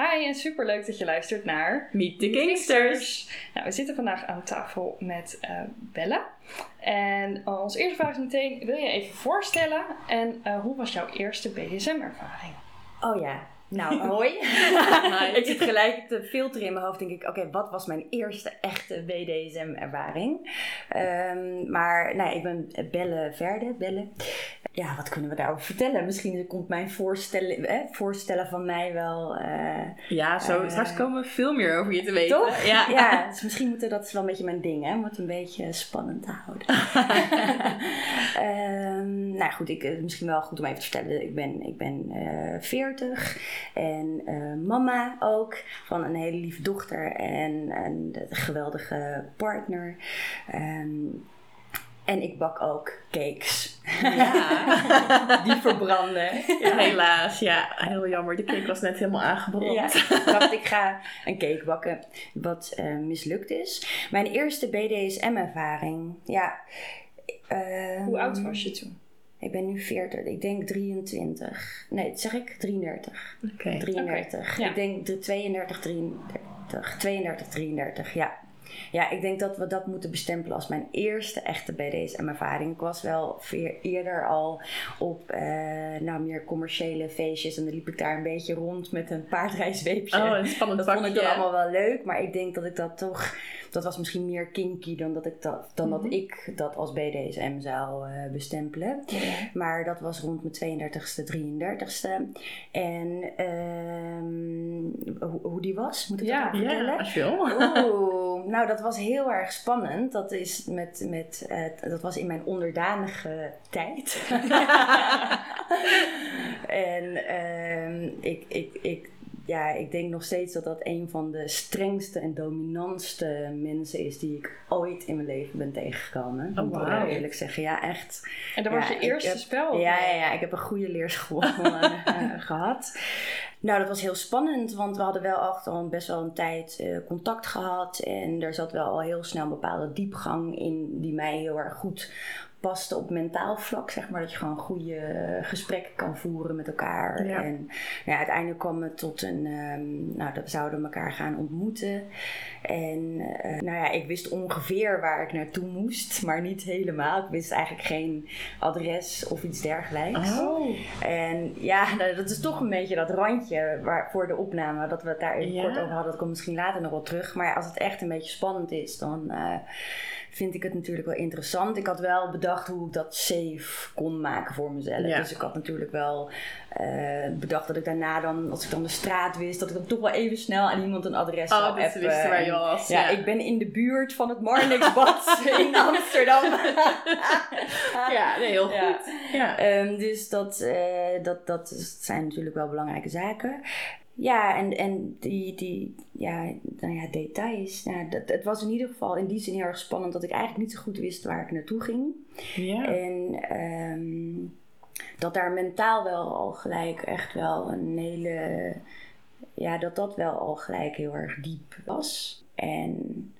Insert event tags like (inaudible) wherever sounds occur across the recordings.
Hi en super leuk dat je luistert naar Meet the Kingsters! Nou, we zitten vandaag aan tafel met eh, Bella. En uh, onze eerste vraag is meteen, wil je even voorstellen en uh, hoe was jouw eerste BDSM-ervaring? Oh ja, nou (laughs) hoi. ik zit gelijk te filteren in mijn hoofd. Denk ik, oké, wat was mijn eerste echte BDSM-ervaring? Um, maar nee, ik ben Belle Verde, Belle. Ja, wat kunnen we daarover vertellen? Misschien komt mijn voorstellen, eh, voorstellen van mij wel. Uh, ja, zo, uh, straks komen we veel meer over je te weten. Toch? Ja, (laughs) ja dus misschien moeten dat is wel een beetje mijn ding, hè, om het een beetje spannend te houden. um, (laughs) (laughs) nou goed, ik, misschien wel goed om even te vertellen. Ik ben, ik ben 40 en mama ook van een hele lieve dochter en een geweldige partner. Um, en ik bak ook cakes. Ja. (laughs) Die verbranden. Ja, helaas, ja. Heel jammer. De cake was net helemaal aangebrand. Ja, ik dacht, ik ga een cake bakken. Wat uh, mislukt is. Mijn eerste BDSM-ervaring. Ja. Uh, Hoe oud was je toen? Ik ben nu 40. Ik denk 23. Nee, zeg ik 33. Oké. Okay. 33. Okay. Ja. Ik denk de 32, 33. 32, 33. Ja. Ja, ik denk dat we dat moeten bestempelen als mijn eerste echte BDSM-ervaring. Ik was wel eerder al op uh, nou, meer commerciële feestjes en dan liep ik daar een beetje rond met een paardrijzweepje. Oh, een spannend Dat vond ik dan allemaal wel leuk, maar ik denk dat ik dat toch dat was misschien meer kinky dan dat ik dat, dan dat, ik dat als BDSM zou uh, bestempelen. Maar dat was rond mijn 32ste, 33ste. En um, hoe, hoe, die was, moet ik ja, dat vertellen? Ja, als je. Oeh, nou, dat was heel erg spannend. Dat, is met, met, uh, dat was in mijn onderdanige tijd. (laughs) (laughs) en um, ik, ik, ik ja, ik denk nog steeds dat dat een van de strengste en dominantste mensen is die ik ooit in mijn leven ben tegengekomen. Oh, moet wow. ik eerlijk zeggen. Ja, echt. En dat was ja, je eerste heb, spel? Ja, ja, ja, ik heb een goede leerschool uh, (laughs) gehad. Nou, dat was heel spannend, want we hadden wel al best wel een tijd uh, contact gehad. En er zat wel al heel snel een bepaalde diepgang in die mij heel erg goed paste op mentaal vlak, zeg maar. Dat je gewoon goede gesprekken kan voeren met elkaar. Ja. En ja, uiteindelijk kwam het tot een... Um, nou, dat we zouden elkaar gaan ontmoeten. En uh, nou ja, ik wist ongeveer waar ik naartoe moest, maar niet helemaal. Ik wist eigenlijk geen adres of iets dergelijks. Oh. En ja, (laughs) nou, dat is toch een beetje dat randje waar, voor de opname, dat we het daar even Ja. kort over hadden. Dat komt misschien later nog wel terug. Maar als het echt een beetje spannend is, dan... Uh, vind ik het natuurlijk wel interessant. Ik had wel bedacht hoe ik dat safe kon maken voor mezelf. Ja. Dus ik had natuurlijk wel uh, bedacht dat ik daarna dan, als ik dan de straat wist, dat ik dan toch wel even snel aan iemand een adres Oh, zou dat ze appen. wisten waar je was. Ja, ik ben in de buurt van het Marnixbad (laughs) in Amsterdam. (laughs) Ja, nee, heel goed. Ja. Um, dus dat, uh, dat, dat zijn natuurlijk wel belangrijke zaken. Ja, en, en die, die ja, nou ja, details. Nou, dat, het was in ieder geval in die zin heel erg spannend dat ik eigenlijk niet zo goed wist waar ik naartoe ging. Ja. En um, dat daar mentaal wel al gelijk echt wel een hele. Ja, dat dat wel al gelijk heel erg diep was. En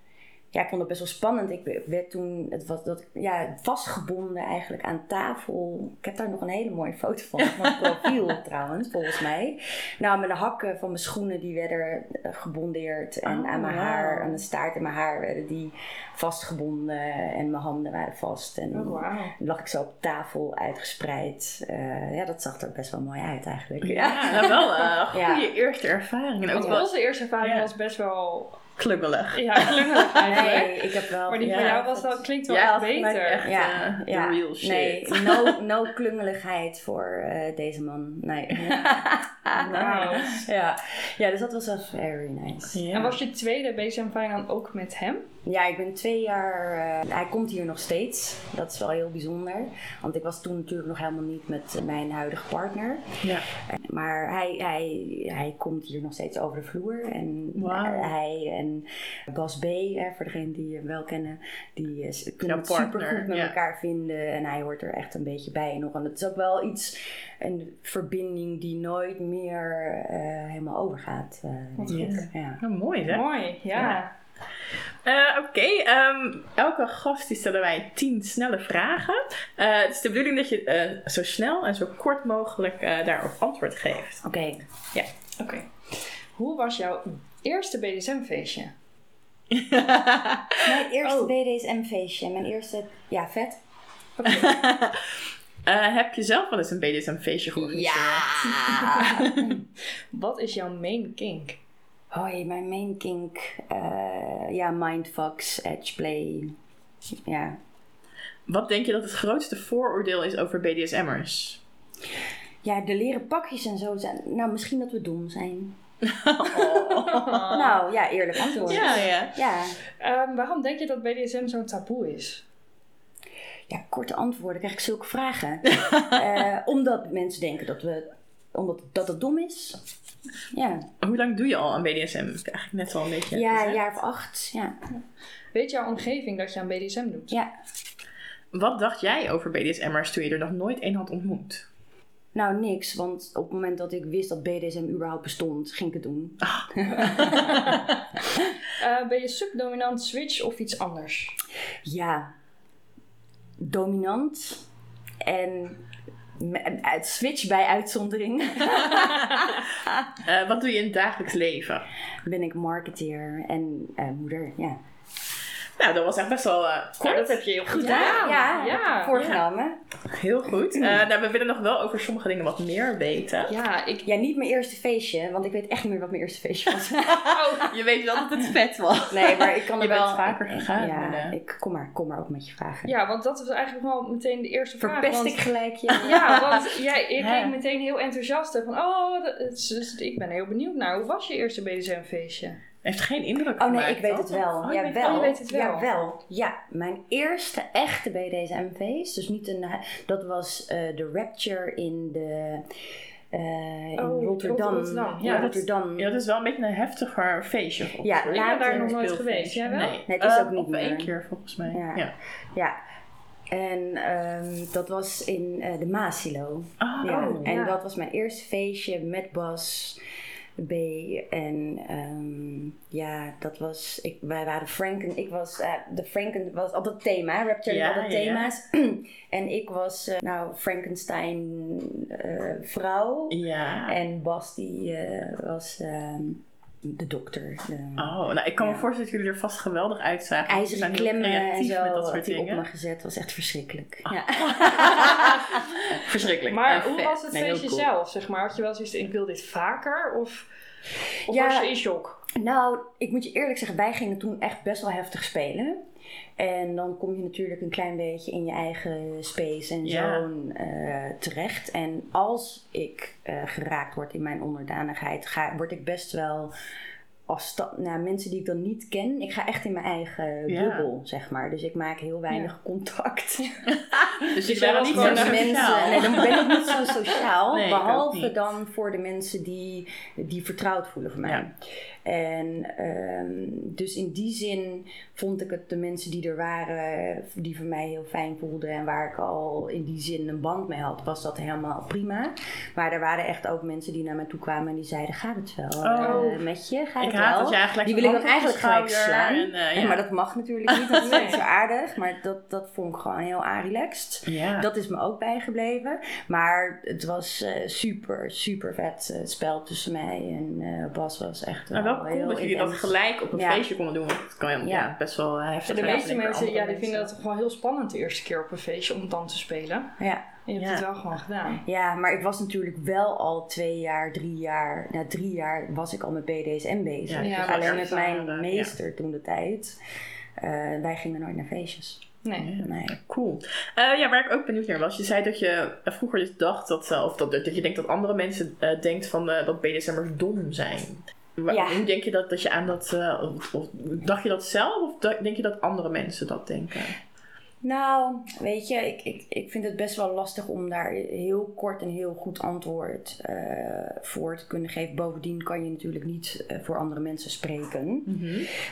ja, ik vond het best wel spannend. Ik werd toen, het was dat, ja, vastgebonden eigenlijk aan tafel. Ik heb daar nog een hele mooie foto van op mijn (laughs) profiel trouwens, volgens mij. Nou, met de hakken van mijn schoenen, die werden gebondeerd. En Oh, aan mijn wow. haar, aan de staart en mijn haar werden die vastgebonden. En mijn handen waren vast. En Oh, lag ik zo op tafel uitgespreid. Uh, ja, dat zag er best wel mooi uit eigenlijk. Ja, nou wel een goede Ja. eerste ervaring. En ook wel onze eerste ervaring Ja. was best wel klungelig. ja, klungelig (laughs) eigenlijk. Nee, ik heb wel... Maar die Ja, van jou was wel, klinkt wel Ja, echt beter. echt Ja, eh, the ja. real shit. Nee, no, (laughs) no klungeligheid voor uh, deze man. Nee. Nice. (laughs) ja. ja, dus dat was wel very nice. Ja. En was je tweede BSM-ervaring dan ook met hem? Ja, ik ben twee jaar. eh, hij komt hier nog steeds. Dat is wel heel bijzonder. Want ik was toen natuurlijk nog helemaal niet met eh, mijn huidige partner. Ja. Maar hij, hij, hij komt hier nog steeds over de vloer. En eh, hij en Bas B, hè, voor degenen die hem wel kennen, die eh, kunnen het super goed met ja. elkaar vinden. En hij hoort er echt een beetje bij nog. En het is ook wel iets, een verbinding die nooit meer eh, helemaal overgaat. eh, Wat. Ja. Nou, mooi hè? Mooi, ja. Eh, Oké, ehm, elke gast die stellen wij tien snelle vragen. Eh, het is de bedoeling dat je eh, zo snel en zo kort mogelijk eh, daarop antwoord geeft. Oké. Oké. Hoe was jouw eerste BDSM-feestje? Mijn (laughs) eerste Oh. BDSM-feestje. Mijn eerste, ja, vet. (laughs) Eh, heb je zelf wel eens een BDSM-feestje georganiseerd? Ja! (laughs) Wat is jouw main kink? Hoi, mijn main kink. eh, ja, mindfucks, edgeplay. Ja. Wat denk je dat het grootste vooroordeel is over BDSM'ers? ja, de leren pakjes en zo zijn. Nou, misschien dat we dom zijn. Oh. (laughs) Nou, ja, eerlijk antwoord. Ja, ja. Ja. Ehm, waarom denk je dat BDSM zo'n taboe is? Ja, korte antwoorden. Krijg ik zulke vragen. (laughs) Eh, omdat mensen denken dat we. Omdat dat het dom is. Ja, Hoe lang doe je al aan BDSM? Eigenlijk net al een beetje ja een jaar of acht. Ja. Weet jouw omgeving dat je aan BDSM doet? ja. Wat dacht jij over BDSM'ers toen je er nog nooit één had ontmoet? Nou, niks. Want op het moment dat ik wist dat BDSM überhaupt bestond, ging ik het doen. (laughs) Eh, ben je subdominant, switch of iets anders? Ja, dominant en switch bij uitzondering (laughs) Eh, wat doe je in het dagelijks leven? ben ik marketeer en eh, moeder. Ja, Nou, dat was echt best wel eh, kort. Nou, dat heb je heel goed ja, gedaan. ja, ja. voorgenomen. Heel goed. Eh, nou, we willen nog wel over sommige dingen wat meer weten. Ja, ik... Ja, niet mijn eerste feestje, want ik weet echt niet meer wat mijn eerste feestje was. (laughs) Oh, je weet wel dat het vet was. Nee, maar ik kan er Je wel... bent vaker gegaan, Ja, eh. ik, kom maar, kom maar ook met je vragen. Ja, want dat was eigenlijk wel meteen de eerste vraag. Verpest want- ik gelijk je? (laughs) Ja, want jij ik keek meteen heel enthousiast van, oh, dat dus ik ben heel benieuwd naar. Hoe was je eerste BDSM-feestje? Heeft geen indruk Oh nee, ik weet toch? het wel. Oh, ja, wel. oh, weet het wel. Ja, wel. Ja, mijn eerste echte BDSM-feest. Dus niet een... Dat was eh, de Rapture in de... eh, in Oh, Rotterdam. Rotterdam, ja, Ja, dat-. Ja, is wel een beetje een heftiger feestje volgens Ja, Ik ben daar nog nooit geweest. Jij wel? Nee, Nee, het is Eh, ook niet op één meer. keer volgens mij. Ja. Ja. Ja. En ehm, dat was in de Maasilo. Oh, ja. oh. en ja. dat was mijn eerste feestje met Bas B. En ehm, ja, dat was. Ik, wij waren Franken. Ik was. eh, de Franken was altijd het thema. Rapture Ja, altijd ja. thema's. (clears throat) en ik was. eh, nou, Frankenstein eh, vrouw. Ja. En Bas die was ehm, de dokter. De, Oh, nou ik kan me voorstellen dat jullie er vast geweldig uitzagen. IJzeren klemmen en creatief zo met dat soort hij op dingen. me gezet. was echt verschrikkelijk. Ja. (laughs) Verschrikkelijk. Maar En hoe vet. was het Nee, feestje cool. zelf, zeg maar? Had je wel zoiets ik wil dit vaker? Of, of Ja. was je in shock? Nou, ik moet je eerlijk zeggen, wij gingen toen echt best wel heftig spelen. En dan kom je natuurlijk een klein beetje in je eigen space en Ja. zone eh, terecht. En als ik eh, geraakt word in mijn onderdanigheid, ga, word ik best wel afstand. Nou, mensen die ik dan niet ken, ik ga echt in mijn eigen Ja. bubbel, zeg maar. Dus ik maak heel weinig (laughs) contact. (laughs) Dus jij waren was niet zo mensen, nee, dan ben ik niet zo (laughs) sociaal. Nee, ik behalve dan voor de mensen die, die vertrouwd voelen voor mij. Ja. En ehm, dus in die zin vond ik het de mensen die er waren, die voor mij heel fijn voelden en waar ik al in die zin een band mee had, was dat helemaal prima. Maar er waren echt ook mensen die naar me toe kwamen en die zeiden: Gaat het wel eh, Oh. met je? Gaat Ik het haat wel? die wil ik dan eigenlijk gelijk slaan. en, eh, Ja, maar dat mag natuurlijk niet. Dat is niet (laughs) zo aardig. Maar dat, dat vond ik gewoon heel relaxed. Ja. Dat is me ook bijgebleven. Maar het was eh, super, super vet eh, spel tussen mij en eh, Bas was echt wel, wel cool dat jullie dat gelijk op een Ja. feestje konden doen. Want het kan ja, Ja. best wel eh, heftig de zijn, meeste denk ik, mensen, ja, die vinden het gewoon heel spannend de eerste keer op een feestje om dan te spelen. Ja. En je hebt Ja. het wel gewoon gedaan. ja, maar ik was natuurlijk wel al twee jaar, drie jaar... Na drie jaar was ik al met BDSM bezig. Ja, Ja, Dus alleen met mijn ja. meester toen de tijd. Eh, wij gingen nooit naar feestjes. Nee. Nee. Cool. Eh, ja, waar ik ook benieuwd naar was, je zei dat je eh, vroeger dus dacht dat, eh, of dat, dat je denkt dat andere mensen eh denkt van, eh, dat BDSM'ers dom zijn. Ja. Hoe denk je dat, dat je aan dat... eh, of, of dacht je dat zelf of denk je dat andere mensen dat denken? Nou, weet je, ik, ik, ik vind het best wel lastig om daar heel kort en heel goed antwoord eh, voor te kunnen geven. Bovendien kan je natuurlijk niet eh, voor andere mensen spreken.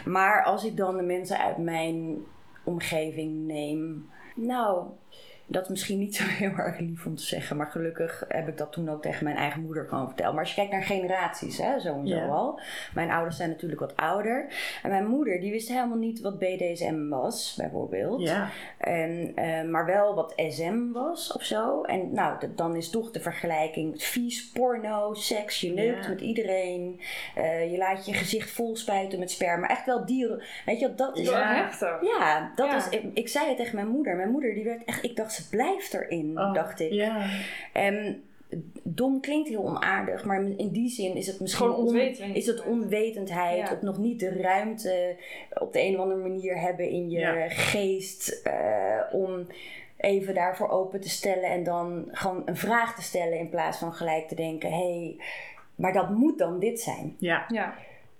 Maar als ik dan de mensen uit mijn omgeving neem, nou, dat is misschien niet zo (laughs) heel erg lief om te zeggen, maar gelukkig heb ik dat toen ook tegen mijn eigen moeder gewoon verteld. Maar als je kijkt naar generaties, hè, zo en zo Ja. al. Mijn ouders zijn natuurlijk wat ouder. En mijn moeder, die wist helemaal niet wat BDSM was, bijvoorbeeld. Ja. En, eh, maar wel wat SM was of zo. En nou, dan is toch de vergelijking vies, porno, seks. Je neukt Ja. met iedereen. eh, je laat je gezicht vol spuiten met sperma. Echt wel dieren. Weet je, dat is... Ja. heftig. Ja, dat Ja. is... Ik, ik zei het tegen mijn moeder. Mijn moeder, die werd echt... Ik dacht, ze blijft erin, Oh, dacht ik. Ja. En dom klinkt heel onaardig, maar in die zin is het misschien is het onwetendheid Ja. of nog niet de ruimte op de een of andere manier hebben in je Ja. geest eh, om even daarvoor open te stellen en dan gewoon een vraag te stellen in plaats van gelijk te denken: hé, hey, maar dat moet dan dit zijn. Ja. Ja,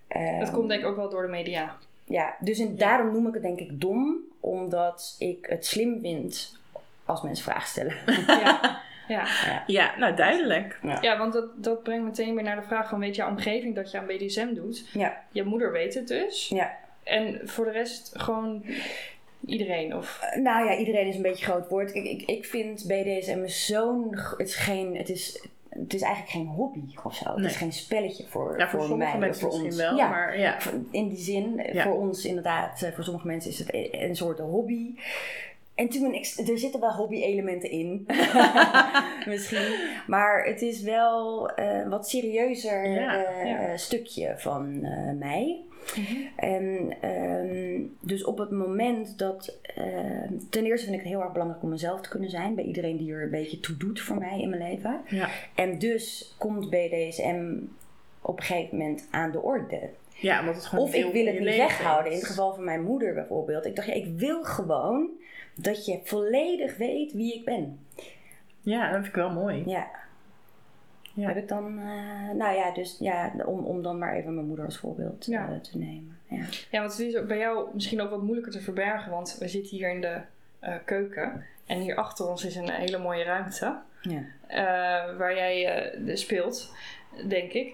Eh, dat komt denk ik ook wel door de media. ja, dus in, daarom noem ik het denk ik dom, omdat ik het slim vind als mensen vragen stellen. (laughs) Ja, ja. Ja, nou duidelijk. ja want dat, dat brengt meteen weer naar de vraag van... weet jouw omgeving dat je aan BDSM doet? Ja, Je moeder weet het dus. ja. En voor de rest gewoon iedereen? Of... Nou ja, iedereen is een beetje groot woord. Ik, ik, ik vind BDSM zo'n. Het is geen. Het is, het is eigenlijk geen hobby of zo. Het Nee. is geen spelletje voor, Ja, voor, mij of mensen voor misschien ons. wel, Ja, maar ja. in die zin. Ja. Voor ons inderdaad. eh, Voor sommige mensen is het e- een soort hobby. En toen, ik, er zitten wel hobby-elementen in. (laughs) Misschien. Maar het is wel eh, een wat serieuzer Ja, eh, ja. stukje van eh, mij. En ehm, dus op het moment dat. ehm, ten eerste vind ik het heel erg belangrijk om mezelf te kunnen zijn. Bij iedereen die er een beetje toe doet voor mij in mijn leven. Ja. En dus komt BDSM op een gegeven moment aan de orde. ja, omdat het gewoon Of ik wil het niet weghouden. In het geval van mijn moeder bijvoorbeeld. Ik dacht, ja, ik wil gewoon dat je volledig weet wie ik ben. Ja, dat vind ik wel mooi. Ja. Ja. Heb ik dan, eh, nou ja, dus ja, om, om dan maar even mijn moeder als voorbeeld Ja. eh, te nemen. Ja. Ja, want het is ook bij jou misschien ook wat moeilijker te verbergen. Want we zitten hier in de eh, keuken. En hier achter ons is een hele mooie ruimte. Ja. eh, waar jij eh, de- speelt, denk ik.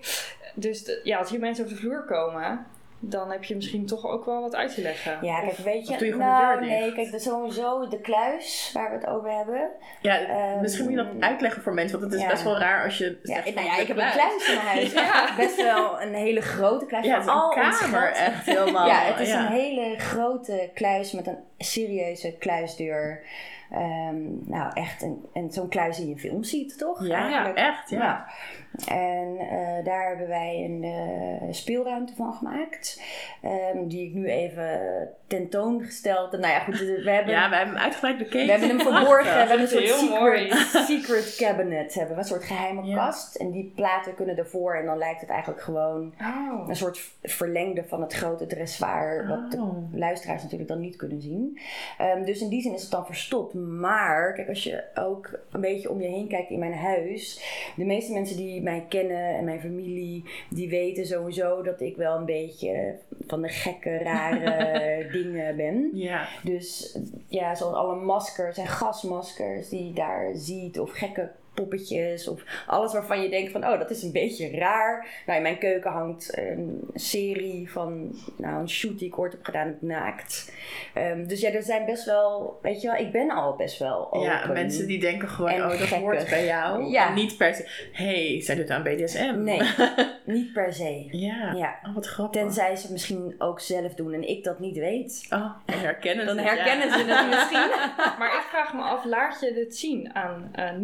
Dus de- ja, als hier mensen over de vloer komen, dan heb je misschien toch ook wel wat uit te leggen. Ja, kijk, Of- weet je, doe je de nou deur nee, kijk, de, sowieso de kluis waar we het over hebben. Ja, Ehm, misschien moet je dat uitleggen voor mensen, want het is ja. best wel raar als je Ja, ik- nou ja, de ik heb een kluis. in mijn huis. (laughs) Ja. (laughs) Best wel een hele grote kluis. Ja, het is een kamer echt helemaal. (laughs) Ja, het is een hele grote kluis met een serieuze kluisdeur. Ehm, nou, echt een, en zo'n kluis die je in films ziet, toch? Ja, echt, ja. Ja. En eh, daar hebben wij een eh, speelruimte van gemaakt. ehm, die ik nu even tentoongesteld heb. Nou ja, goed, we hebben... Ja, we hebben hem uitgebreid bekeken. We hebben hem verborgen. (laughs) We hebben een soort secret, (laughs) secret cabinet. Hebben we een soort geheime Ja. kast. En die platen kunnen ervoor. En dan lijkt het eigenlijk gewoon Oh. een soort verlengde van het grote dressoir. Wat de Oh. luisteraars natuurlijk dan niet kunnen zien. Ehm, dus in die zin is het dan verstopt. Maar kijk, als je ook een beetje om je heen kijkt in mijn huis. De meeste mensen die mij kennen en mijn familie, die weten sowieso dat ik wel een beetje van de gekke, rare (laughs) dingen ben. Ja, Dus ja, zoals alle maskers en gasmaskers die je daar ziet, of gekke poppetjes, of alles waarvan je denkt van, oh, dat is een beetje raar. Nou, in mijn keuken hangt een serie van, nou, een shoot die ik ooit heb gedaan, naakt. Ehm, dus ja, er zijn best wel, weet je wel, ik ben al best wel open. ja mensen die denken gewoon, En oh, dat gekkig. hoort bij jou. Ja. En niet per se, hey, zij doet aan BDSM. Nee, (laughs) niet per se. Ja, Ja. Oh, wat grappig. Tenzij ze het misschien ook zelf doen en ik dat niet weet. Oh, dan herkennen Dan ze herkennen ja. ze het misschien. (laughs) Maar ik vraag me af, laat je dit zien aan eh,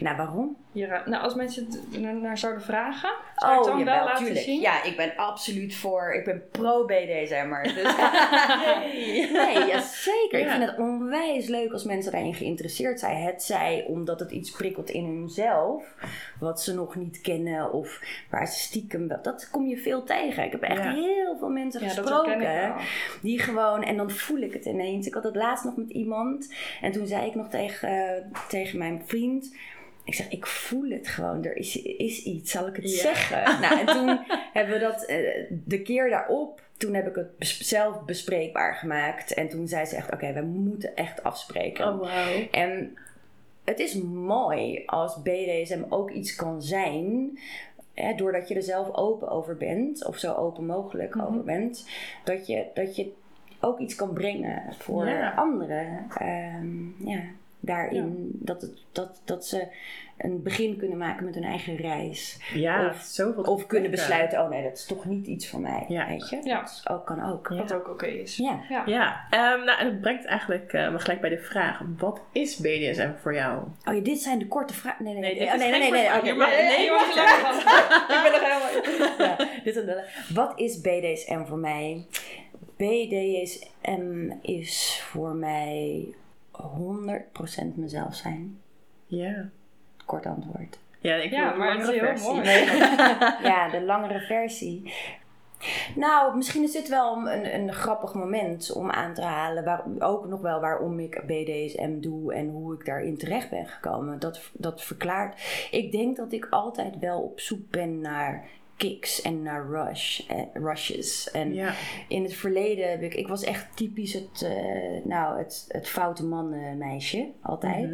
Nou, waarom? Je ra- Nou, als mensen het naar, zouden vragen, zou het Oh, dan wel laten tuurlijk. zien? Ja, ik ben absoluut voor. Ik ben pro-BDSM'er. Dus (laughs) nee, ja, zeker. Ik Ja. vind het onwijs leuk als mensen daarin geïnteresseerd zijn. Het zij omdat het iets prikkelt in hunzelf, wat ze nog niet kennen of waar ze stiekem wel. Dat kom je veel tegen. Ik heb echt Ja. heel veel mensen Ja, gesproken. Die gewoon, en dan voel ik het ineens. Ik had het laatst nog met iemand. En toen zei ik nog tegen, eh, tegen mijn vriend. Ik zeg, ik voel het gewoon. Er is, is iets, zal ik het Ja. zeggen? (laughs) nou, en toen hebben we dat eh, de keer daarop, toen heb ik het zelf bespreekbaar gemaakt. En toen zei ze echt, oké, we moeten echt afspreken. Oh, wauw. En het is mooi als BDSM ook iets kan zijn. Hè, doordat je er zelf open over bent, of zo open mogelijk Mhm. over bent, dat je, dat je ook iets kan brengen voor Ja. anderen. Ehm, ja, daarin Dat, het, dat, dat ze een begin kunnen maken met hun eigen reis. Ja, Of- zoveel Of kunnen besluiten, oh nee, dat is toch niet iets voor mij. Ja. Weet je? Ja. Dat is ook, kan ook. Ja. Wat ook oké is. Ja. Ja. Ja, ehm, nou, en dat brengt eigenlijk eh, me gelijk bij de vraag: wat is BDSM voor jou? Oh ja, dit zijn de korte vragen. Nee, nee, Nee, Oh, is nee, nee, nee, nee. nee, nee. (laughs) Ik ben nog helemaal... Ja, dit is een- Wat is BDSM voor mij? BDSM is voor mij 100% mezelf zijn. Ja. Kort antwoord. Ja, ik Ja, wil maar een het langere is heel versie. mooi. (laughs) (laughs) ja, de langere versie. Nou, misschien is dit wel een, een grappig moment om aan te halen. Waar, ook nog wel waarom ik BDSM doe en hoe ik daarin terecht ben gekomen. Dat, dat verklaart. Ik denk dat ik altijd wel op zoek ben naar kicks en naar rush, eh, rushes. En Ja. in het verleden heb ik... Ik was echt typisch het, eh, nou, het, het foute mannenmeisje. Altijd.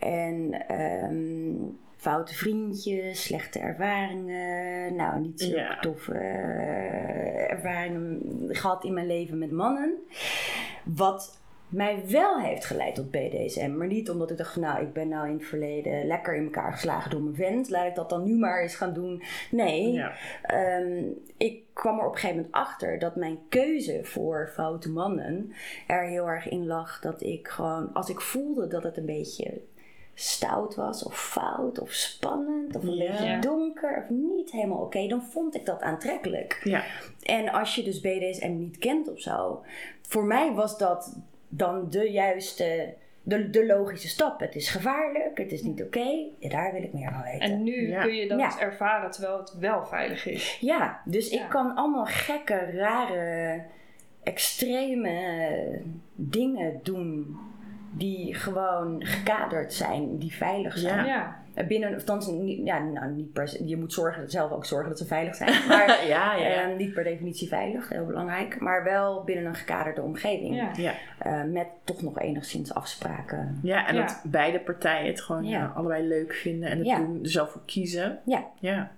Mhm. En ehm, foute vriendjes, slechte ervaringen. Nou, niet zo Ja. toffe eh, ervaringen gehad in mijn leven met mannen. Wat mij wel heeft geleid tot BDSM. Maar niet omdat ik dacht, nou, ik ben nou in het verleden lekker in elkaar geslagen door mijn vent. Laat ik dat dan nu maar eens gaan doen. Nee, Ja. Ehm, ik kwam er op een gegeven moment achter dat mijn keuze voor foute mannen er heel erg in lag dat ik gewoon, als ik voelde dat het een beetje stout was of fout of spannend of een beetje donker of niet helemaal oké, dan vond ik dat aantrekkelijk. Ja. En als je dus BDSM niet kent of zo, voor mij was dat dan de juiste, de, de logische stap. Het is gevaarlijk, het is niet oké, daar wil ik meer van weten. En nu Ja. kun je dat Ja. ervaren terwijl het wel veilig is. Ja, dus Ja. ik kan allemaal gekke, rare, extreme dingen doen. Die gewoon gekaderd zijn, die veilig zijn. Ja. Eh, Binnen, of dan, niet- ja, nou, niet per se, je moet zorgen, zelf ook zorgen dat ze veilig zijn. (laughs) Maar ja, ja, ja. eh, niet per definitie veilig, heel belangrijk. Maar wel binnen een gekaderde omgeving. Ja. Ja. Eh, met toch nog enigszins afspraken. ja, en Ja. dat beide partijen het gewoon Ja. ja, allebei leuk vinden en het Ja. doen, er zelf voor kiezen. Ja. Ja.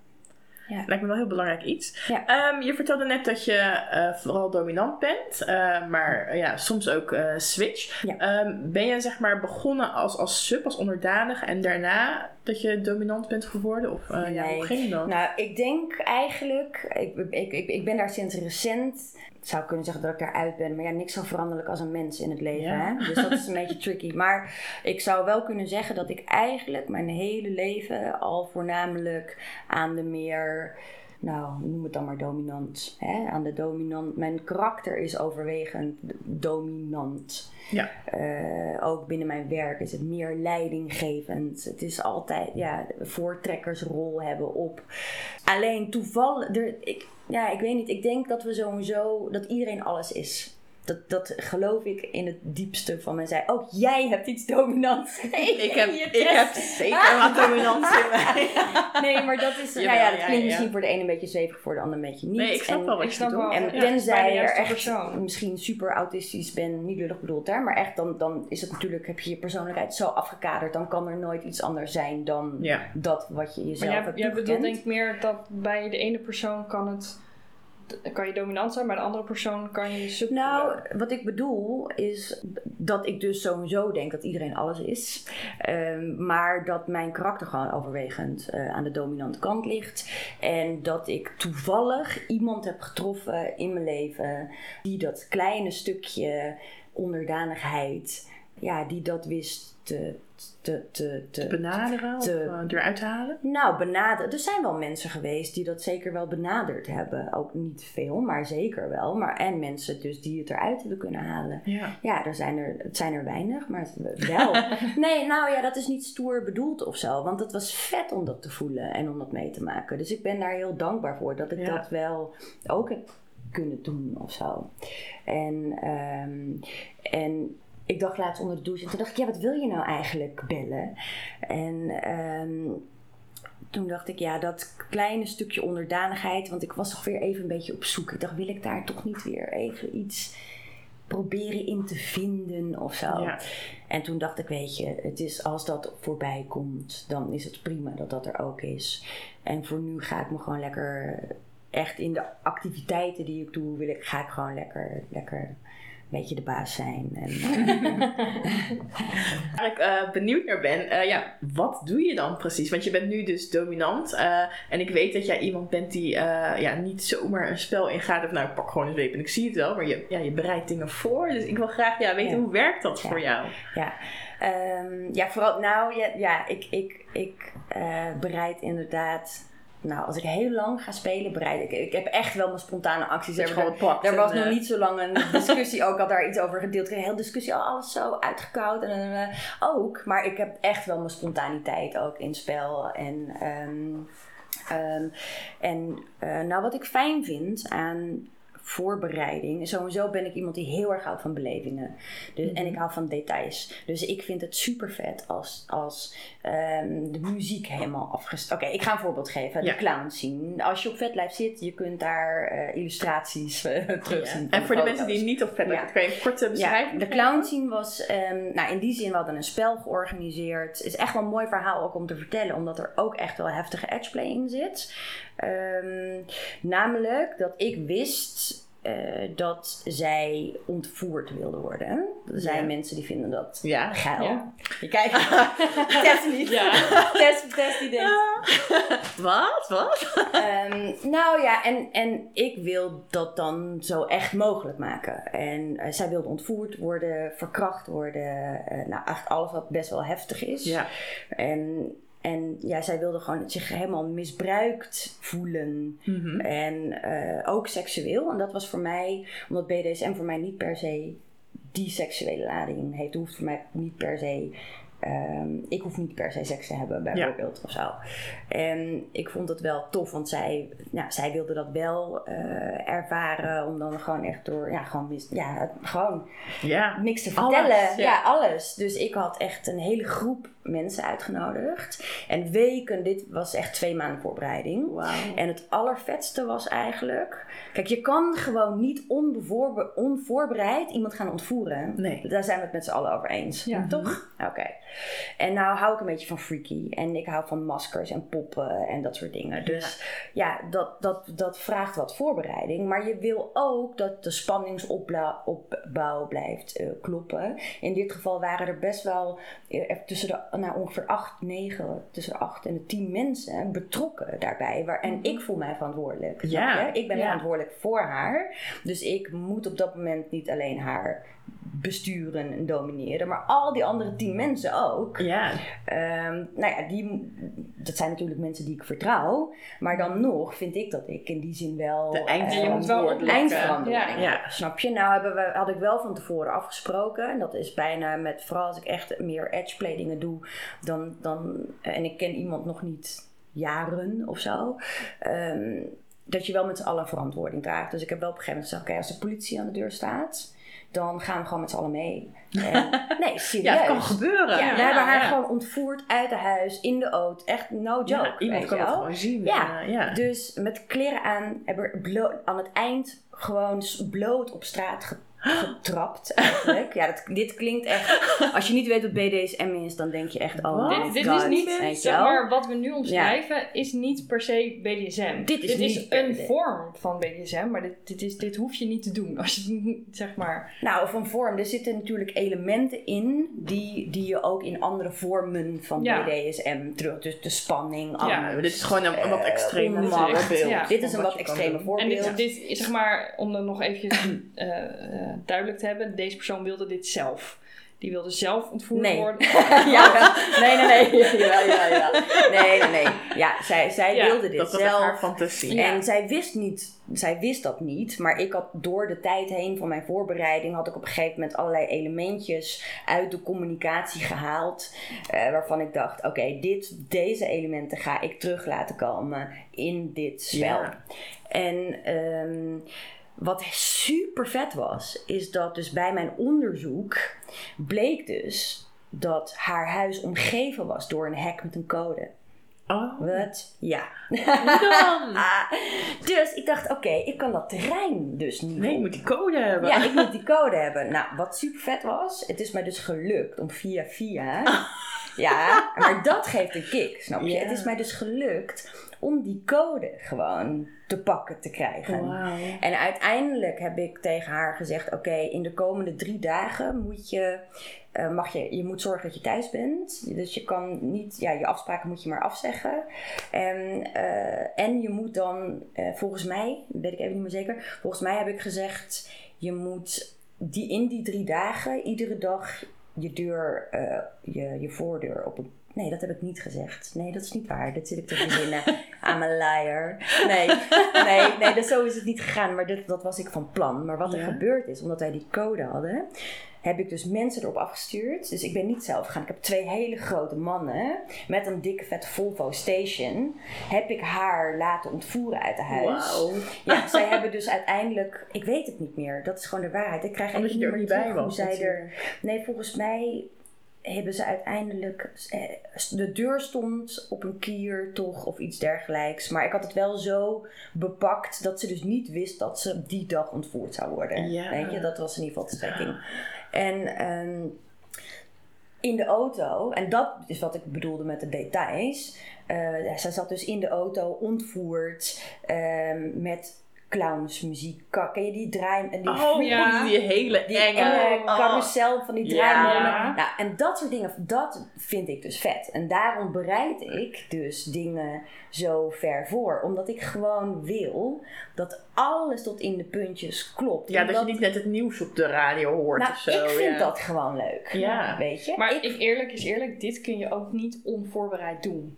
Ja. Lijkt me wel heel belangrijk iets. Ja. Ehm, je vertelde net dat je eh, vooral dominant bent, eh, maar eh, ja, soms ook eh, switch. Ja. Ehm, ben je zeg maar begonnen als, als sub, als onderdanig en daarna dat je dominant bent geworden? Of eh, ja, hoe ging dat? Nou, ik denk eigenlijk, ik, ik, ik, ik ben daar sinds recent, ik zou kunnen zeggen dat ik daaruit ben, maar ja, niks zo veranderlijk als een mens in het leven. Ja. Hè? Dus dat is een beetje tricky. (laughs) Maar ik zou wel kunnen zeggen dat ik eigenlijk mijn hele leven al voornamelijk aan de meer, nou, noem het dan maar dominant. Hè? Aan de dominant, mijn karakter is overwegend dominant. Ja. Eh, ook binnen mijn werk is het meer leidinggevend. Het is altijd ja, voortrekkersrol hebben op. Alleen toevallig, er, ik, ja, ik weet niet. Ik denk dat we sowieso, dat iedereen alles is. Dat, dat geloof ik in het diepste van mij. Zei, ook jij hebt iets dominants. (laughs) ik heb, ik heb zeker wat (laughs) dominantie in mij. (laughs) Nee, maar dat is, nou ja, dat ja, klinkt ja. misschien voor de ene een beetje zweverig, voor de ander een beetje niet. Nee, ik snap En- wel wat ik je snap bedoelt. wel. en Ja, tenzij je er echt persoon. misschien super autistisch bent, niet lullig bedoeld hè, maar echt dan, dan is het natuurlijk, heb je je persoonlijkheid zo afgekaderd, dan kan er nooit iets anders zijn dan Ja. dat wat je jezelf Maar jij, hebt jij bedoelt denk ik meer dat bij de ene persoon kan het kan je dominant zijn, bij de andere persoon kan je sub Nou, wat ik bedoel is dat ik dus sowieso denk dat iedereen alles is. Ehm, maar dat mijn karakter gewoon overwegend eh, aan de dominante kant ligt. En dat ik toevallig iemand heb getroffen in mijn leven die dat kleine stukje onderdanigheid, ja, die dat wist te, te, te, Te benaderen te- of uh, eruit te halen? nou, benaderen. Er zijn wel mensen geweest die dat zeker wel benaderd hebben. Ook niet veel, maar zeker wel. Maar, en mensen dus die het eruit hebben kunnen halen. Ja. Ja, er zijn er, het zijn er weinig, maar wel. (laughs) nee, nou ja, dat is niet stoer bedoeld of zo. Want het was vet om dat te voelen en om dat mee te maken. Dus ik ben daar heel dankbaar voor dat ik Ja. dat wel ook heb kunnen doen of zo. En, ehm, en ik dacht laatst onder de douche. En toen dacht ik, ja, wat wil je nou eigenlijk bellen? En ehm, toen dacht ik, ja, dat kleine stukje onderdanigheid. Want ik was toch weer even een beetje op zoek. Ik dacht, wil ik daar toch niet weer even iets proberen in te vinden of zo. Ja. En toen dacht ik, weet je, het is, als dat voorbij komt, dan is het prima dat dat er ook is. En voor nu ga ik me gewoon lekker, echt in de activiteiten die ik doe, wil ik, ga ik gewoon lekker, lekker een beetje de baas zijn. En, (laughs) eh, Waar ik eh, benieuwd naar ben, eh, ja, wat doe je dan precies? Want je bent nu dus dominant. en ik weet dat jij iemand bent die ja, niet zomaar een spel ingaat. Of nou, ik pak gewoon een zweep en ik zie het wel. Maar je, ja, je bereidt dingen voor. Dus ik wil graag ja, weten, Ja. hoe werkt dat Ja. voor jou? ja. Ehm, ja, vooral, nou ja, ja ik, ik, ik bereid inderdaad. Nou, als ik heel lang ga spelen, bereid ik. Ik heb echt wel mijn spontane acties. Er- gewoon pakt Er was eh, nog niet zo lang een (laughs) discussie, ook had daar iets over gedeeld. Een hele discussie, al alles zo uitgekoud. En eh, ook, maar ik heb echt wel mijn spontaniteit ook in spel. En, ehm, ehm, en eh, nou, wat ik fijn vind aan voorbereiding. Sowieso ben ik iemand die heel erg houdt van belevingen. Dus, En ik hou van details. Dus ik vind het super vet als, als ehm, de muziek helemaal afgesteld. Oké, ik ga een voorbeeld geven. Ja. De clown zien. Als je op VetLife zit, je kunt daar eh, illustraties eh, (laughs) terugzien. Ja. van En voor de mensen die niet op vet Ja. kan je een korte beschrijving Ja, de clown scene was, ehm, nou in die zin, we hadden een spel georganiseerd. Het is echt wel een mooi verhaal ook om te vertellen, omdat er ook echt wel heftige edgeplay in zit. Ehm, namelijk dat ik wist eh, dat zij ontvoerd wilden worden. Er zijn Ja. mensen die vinden dat Ja. geil. Ja. Je kijkt, (laughs) test niet. Ja. (laughs) Die denkt. Wat? Wat? Ehm, nou ja, en, en ik wil dat dan zo echt mogelijk maken. En eh, zij wilde ontvoerd worden, verkracht worden. eh, nou, eigenlijk alles wat best wel heftig is. Ja. En, en ja, zij wilde gewoon zich helemaal misbruikt voelen. Mhm. En eh, ook seksueel. En dat was voor mij, omdat BDSM voor mij niet per se die seksuele lading heeft. Het hoeft voor mij niet per se. ehm, ik hoef niet per se seks te hebben, bijvoorbeeld, of zo. En ik vond het wel tof, want zij, ja, zij wilde dat wel eh, ervaren. Om dan gewoon echt door, ja, gewoon, mis- ja, gewoon Ja. niks te Alles, vertellen. ja. ja. alles. Dus ik had echt een hele groep mensen uitgenodigd. En weken, dit was echt twee maanden voorbereiding. En het allervetste was eigenlijk... Kijk, je kan gewoon niet onbevoorbe- onvoorbereid iemand gaan ontvoeren. Nee. Daar zijn we het met z'n allen over eens. Ja. Toch? Oké. En nou hou ik een beetje van freaky. En ik hou van maskers en poppen en dat soort dingen. Dus ja, dat, dat, dat vraagt wat voorbereiding. Maar je wil ook dat de spanningsopbouw blijft eh, kloppen. In dit geval waren er best wel eh, tussen de nou, ongeveer 8, 9, tussen 8 en de 10 mensen betrokken daarbij. Waar, en ik voel mij verantwoordelijk. Ja? Ik ben ja. verantwoordelijk voor haar. Dus ik moet op dat moment niet alleen haar besturen en domineren, maar al die andere tien mensen ook. Ja. Ehm, nou ja, die, dat zijn natuurlijk mensen die ik vertrouw. Maar dan nog vind ik dat ik in die zin wel... De eind- eh, je moet wel eindverantwoording Ja. heb, Snap je? Nou hebben we, had ik wel van tevoren afgesproken. En dat is bijna met... Vooral als ik echt meer edgeplay dingen doe. Dan, dan, en ik ken iemand nog niet jaren of zo. ehm, dat je wel met z'n allen verantwoording draagt. Dus ik heb wel op een gegeven moment gezegd... Oké, als de politie aan de deur staat... Dan gaan we gewoon met z'n allen mee. (laughs) En, nee, serieus. Ja, het kan gebeuren. Ja, we hebben haar gewoon ontvoerd uit de huis, in de auto. Echt no joke. Ja, iemand kan het gewoon zien. Ja. Eh, ja. Dus met kleren aan, hebben we aan het eind gewoon bloot op straat getrapt eigenlijk. ja, dat, dit klinkt echt... Als je niet weet wat BDSM is, dan denk je echt... Oh Wat? Dit, dit God, is niet, zeg maar, wat we nu omschrijven, is niet per se BDSM. Dit is niet een BDSM. vorm van BDSM, maar dit, dit, is, dit hoef je niet te doen. Als je, zeg maar, Nou, van vorm. Er zitten natuurlijk elementen in die, die je ook in andere vormen van Ja. BDSM terug... Dus de spanning, angst, dit is gewoon een, een wat eh, extremer onmacht. voorbeeld. Ja. Dit is een wat extreme doen. En voorbeeld. dit, dit is zeg maar, om dan nog eventjes (clears throat) eh, duidelijk te hebben, deze persoon wilde dit zelf. Die wilde zelf ontvoerd Nee. worden. (laughs) ja, (laughs) nee, nee, nee. (laughs) Ja, ja, ja. Nee, nee, nee. Ja, zij, zij Ja, wilde dit Dat zelf. haar fantasie. Ja. En zij wist, niet, zij wist dat niet, maar ik had door de tijd heen van mijn voorbereiding, had ik op een gegeven moment allerlei elementjes uit de communicatie gehaald, eh, waarvan ik dacht, oké, dit, deze elementen ga ik terug laten komen in dit spel. Ja. En ehm, wat super vet was, is dat dus bij mijn onderzoek bleek dus dat haar huis omgeven was door een hek met een code. Oh, Wat? Ja. dan? Ah, (laughs) dus ik dacht, oké, ik kan dat terrein dus niet Nee, je moet die code hebben. Ja, ik moet die code hebben. Nou, wat super vet was, het is mij dus gelukt om via via. (laughs) Ja, (laughs) maar dat geeft een kick, snap je? Ja. Het is mij dus gelukt om die code gewoon te pakken te krijgen. En uiteindelijk heb ik tegen haar gezegd: Oké, in de komende drie dagen moet je, eh, mag je, je moet zorgen dat je thuis bent. Dus je kan niet, ja, je afspraken moet je maar afzeggen. En, eh, en je moet dan, eh, volgens mij, weet ik even niet meer zeker, volgens mij heb ik gezegd: Je moet die, in die drie dagen iedere dag je deur, eh, je, je voordeur op een. Nee, dat heb ik niet gezegd. Nee, dat is niet waar. Dat zit ik te verzinnen. (laughs) I'm a liar. Nee, nee, nee dus zo is het niet gegaan. Maar dat, dat was ik van plan. Maar wat er Ja. gebeurd is, omdat wij die code hadden, heb ik dus mensen erop afgestuurd. Dus ik ben niet zelf gegaan. Ik heb twee hele grote mannen met een dikke vet Volvo Station. Heb ik haar laten ontvoeren uit de huis. Ja, zij hebben dus uiteindelijk, ik weet het niet meer. Dat is gewoon de waarheid. Ik krijg Omdat je er niet bij hoe zij er. Nee, volgens mij hebben ze uiteindelijk. eh, De deur stond op een kier, toch, of iets dergelijks. Maar ik had het wel zo bepakt dat ze dus niet wist dat ze die dag ontvoerd zou worden. Ja. Weet je, dat was in ieder geval de strekking. En ehm, in de auto, en dat is wat ik bedoelde met de details. eh zij zat dus in de auto ontvoerd ehm, met clownsmuziek. Ken je die draai... en Die Oh ja. die hele die enge. enge Oh. carousel van die Ja. draaimolen. Nou, en dat soort dingen, dat vind ik dus vet. En daarom bereid ik dus dingen zo ver voor. Omdat ik gewoon wil dat alles tot in de puntjes klopt. Ja, dat je niet net het nieuws op de radio hoort Nou, of zo. ik vind ja. dat gewoon leuk. Ja. Weet je? Maar Ik- ik, eerlijk is eerlijk, dit kun je ook niet onvoorbereid doen.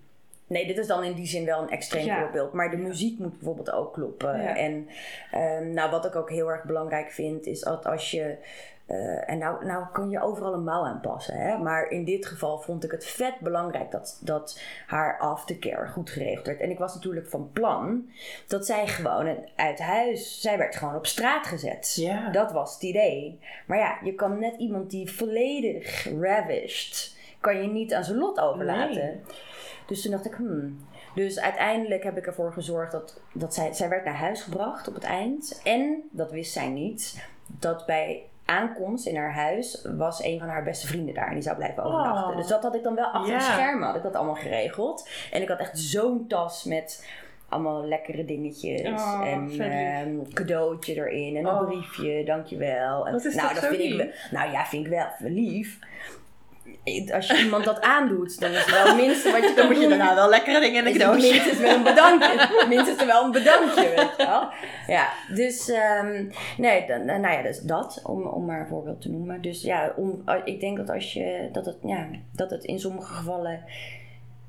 Nee, dit is dan in die zin wel een extreem Ja. voorbeeld. Maar de muziek moet bijvoorbeeld ook kloppen. Ja. En ehm, nou, wat ik ook heel erg belangrijk vind, is dat als je. eh, en nou, nou kun je overal een mouw aanpassen. Hè? Maar in dit geval vond ik het vet belangrijk dat, dat haar aftercare goed geregeld werd. En ik was natuurlijk van plan dat zij gewoon uit huis. Zij werd gewoon op straat gezet. Ja. Dat was het idee. Maar ja, je kan net iemand die volledig ravished. kan je niet aan zijn lot overlaten. Nee. Dus toen dacht ik, hmm. Dus uiteindelijk heb ik ervoor gezorgd dat, dat zij, zij werd naar huis gebracht op het eind. En, dat wist zij niet, dat bij aankomst in haar huis was een van haar beste vrienden daar. En die zou blijven overnachten. Oh. Dus dat had ik dan wel achter de Ja. schermen, had ik dat allemaal geregeld. En ik had echt zo'n tas met allemaal lekkere dingetjes. Oh, en een cadeautje erin. En een Oh. briefje, dankjewel. En, Dat is nou, dat vind ik wel, Nou ja, vind ik wel lief. Als je iemand dat aandoet, dan is het wel het minste wat je kan doen. nou wel lekkere dingen Is het minstens wel een bedankje. minstens wel een bedankje, weet je wel. Ja, dus ehm, nee, dan, nou ja, dus dat, om, om maar een voorbeeld te noemen. Dus ja, om, ik denk dat als je, dat het, ja, dat het in sommige gevallen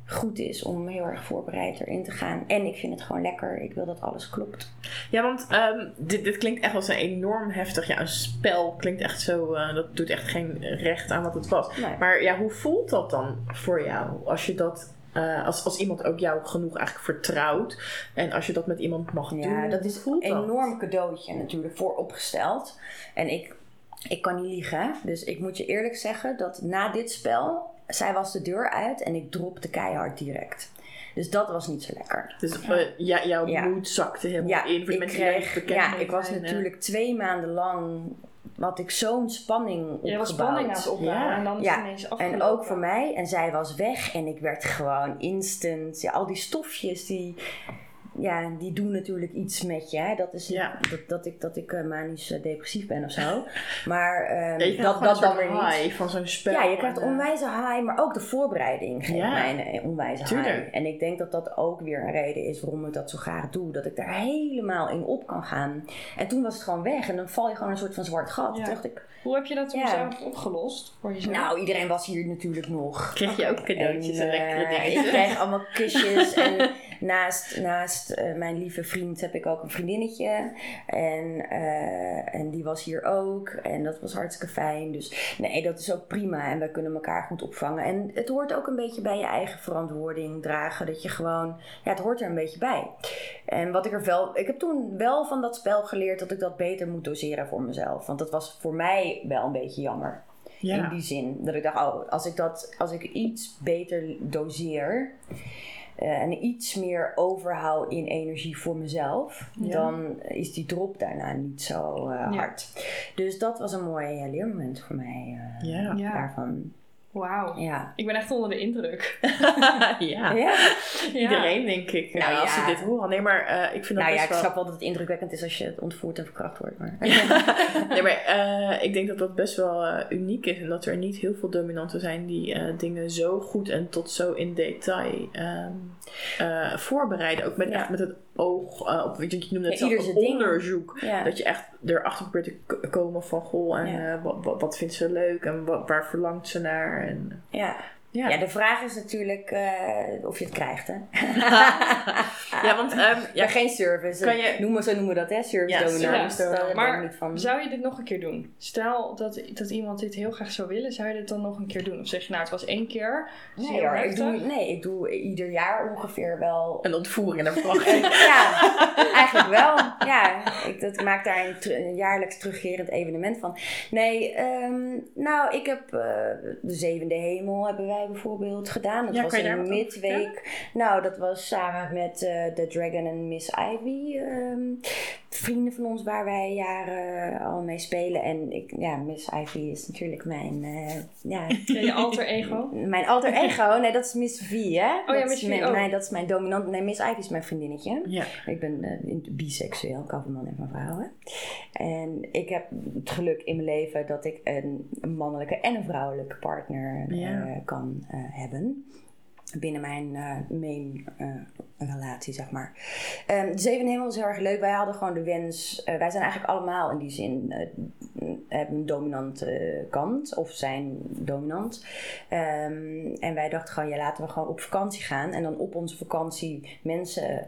goed is om heel erg voorbereid erin te gaan. En ik vind het gewoon lekker. Ik wil dat alles klopt. Ja, want ehm, dit, dit klinkt echt als een enorm heftig ja, een spel. Klinkt echt zo, eh, dat doet echt geen recht aan wat het was. Nee. Maar ja, hoe voelt dat dan voor jou? Als je dat, eh, als, als iemand ook jou genoeg eigenlijk vertrouwt. En als je dat met iemand mag doen. Ja, dat is een dat? enorm cadeautje natuurlijk vooropgesteld. En ik, ik kan niet liegen. Dus ik moet je eerlijk zeggen dat na dit spel, zij was de deur uit en ik dropte keihard direct. Dus dat was niet zo lekker. Dus eh, ja, jouw Ja. moed zakte helemaal Ja, in. Voor de ik, kreeg, bekend ja, ik was eh. natuurlijk twee maanden lang, had ik zo'n spanning opgebouwd. Je was spanning aan het opbouwen Ja. en dan is Ja, het ineens afgelopen. En ook voor mij. En zij was weg en ik werd gewoon instant. Ja, al die stofjes die. Ja, die doen natuurlijk iets met je. Hè. Dat is niet Ja. dat, dat ik, dat ik eh, manisch eh, depressief ben of zo. Maar ehm, Ja, dat, dat dan weer niet. van zo'n spel. Ja, je krijgt eh, onwijze high, maar ook de voorbereiding geeft Ja. mij een onwijze Tuurlijk. high. En ik denk dat dat ook weer een reden is waarom ik dat zo graag doe. Dat ik daar helemaal in op kan gaan. En toen was het gewoon weg en dan val je gewoon een soort van zwart gat. Toen dacht ik, Hoe heb je dat toen Ja. zelf opgelost voor jezelf? nou, iedereen was hier natuurlijk nog. Kreeg je ook cadeautjes en, En, lekkere dingen? Ik kreeg allemaal kusjes en (laughs) naast, naast eh, mijn lieve vriend heb ik ook een vriendinnetje. En, eh, en die was hier ook. En dat was hartstikke fijn. Dus nee, dat is ook prima. En we kunnen elkaar goed opvangen. En het hoort ook een beetje bij je eigen verantwoording dragen. Dat je gewoon, ja, het hoort er een beetje bij. En wat ik er wel, ik heb toen wel van dat spel geleerd dat ik dat beter moet doseren voor mezelf. Want dat was voor mij wel een beetje jammer. In die zin. Dat ik dacht, oh, als ik, dat, als ik iets beter doseer. Eh, en iets meer overhoud in energie voor mezelf, Ja. dan is die drop daarna niet zo eh, Ja. hard. Dus dat was een mooi eh, leermoment voor mij eh, Ja. Ja. daarvan. Wauw. Ja. Ik ben echt onder de indruk. (laughs) ja. ja. Iedereen, denk ik, Nou eh, als ze ja. dit horen. Nee, maar eh, ik vind dat Nou ja, best ik wel... snap wel dat het indrukwekkend is als je ontvoerd en verkracht wordt. Maar... (laughs) nee, maar eh, ik denk dat dat best wel eh, uniek is. En dat er niet heel veel dominanten zijn die eh, dingen zo goed en tot zo in detail ehm, eh, voorbereiden. Ook met, Ja. echt met het oog op, weet je, je noemde het Ja, zelf onderzoek. Ja. Dat je echt erachter probeert te komen van, goh, en Ja. eh, wat, wat, wat vindt ze leuk en wat, waar verlangt ze naar. En, ja. Ja. Ja, de vraag is natuurlijk eh, of je het krijgt, hè? (laughs) ja, want ehm, Ja, ja, geen service. Kan je- Noemen, zo noemen we dat, hè? Service Ja, dominant. ik Maar niet van. Zou je dit nog een keer doen? Stel dat, dat iemand dit heel graag zou willen, zou je dit dan nog een keer doen? Of zeg je nou, het was één keer. Nee, hoor, ik doe, nee, ik doe ieder jaar ongeveer wel. een ontvoering en een verwachting. (laughs) ja, eigenlijk wel. Ja, ik dat, maak daar een jaarlijks terugkerend evenement van. Nee, ehm, nou, ik heb eh, de Zevende Hemel hebben wij bijvoorbeeld gedaan. Dat Ja, was een over midweek. Nou, dat was samen met eh The Dragon en Miss Ivy. ehm, vrienden van ons waar wij jaren al mee spelen. En ik, ja, Miss Ivy is natuurlijk mijn, eh, (laughs) ja, je alter ego. mijn alter ego. Nee, dat is Miss V, hè? Oh ja, Miss is V, mijn, oh. Nee, dat is mijn dominant. Nee, Miss Ivy is mijn vriendinnetje. ja. Ik ben eh, in- biseksueel, ik hou van mannen en van vrouwen. En ik heb het geluk in mijn leven dat ik een, een mannelijke en een vrouwelijke partner eh, kan eh, hebben. Binnen mijn eh, main eh, relatie, zeg maar. Ehm de Zeven Hemel is heel erg leuk. Wij hadden gewoon de wens. wij zijn eigenlijk allemaal in die zin. hebben een dominante kant. Of zijn dominant. Ehm, en wij dachten gewoon, ja, laten we gewoon op vakantie gaan. En dan op onze vakantie mensen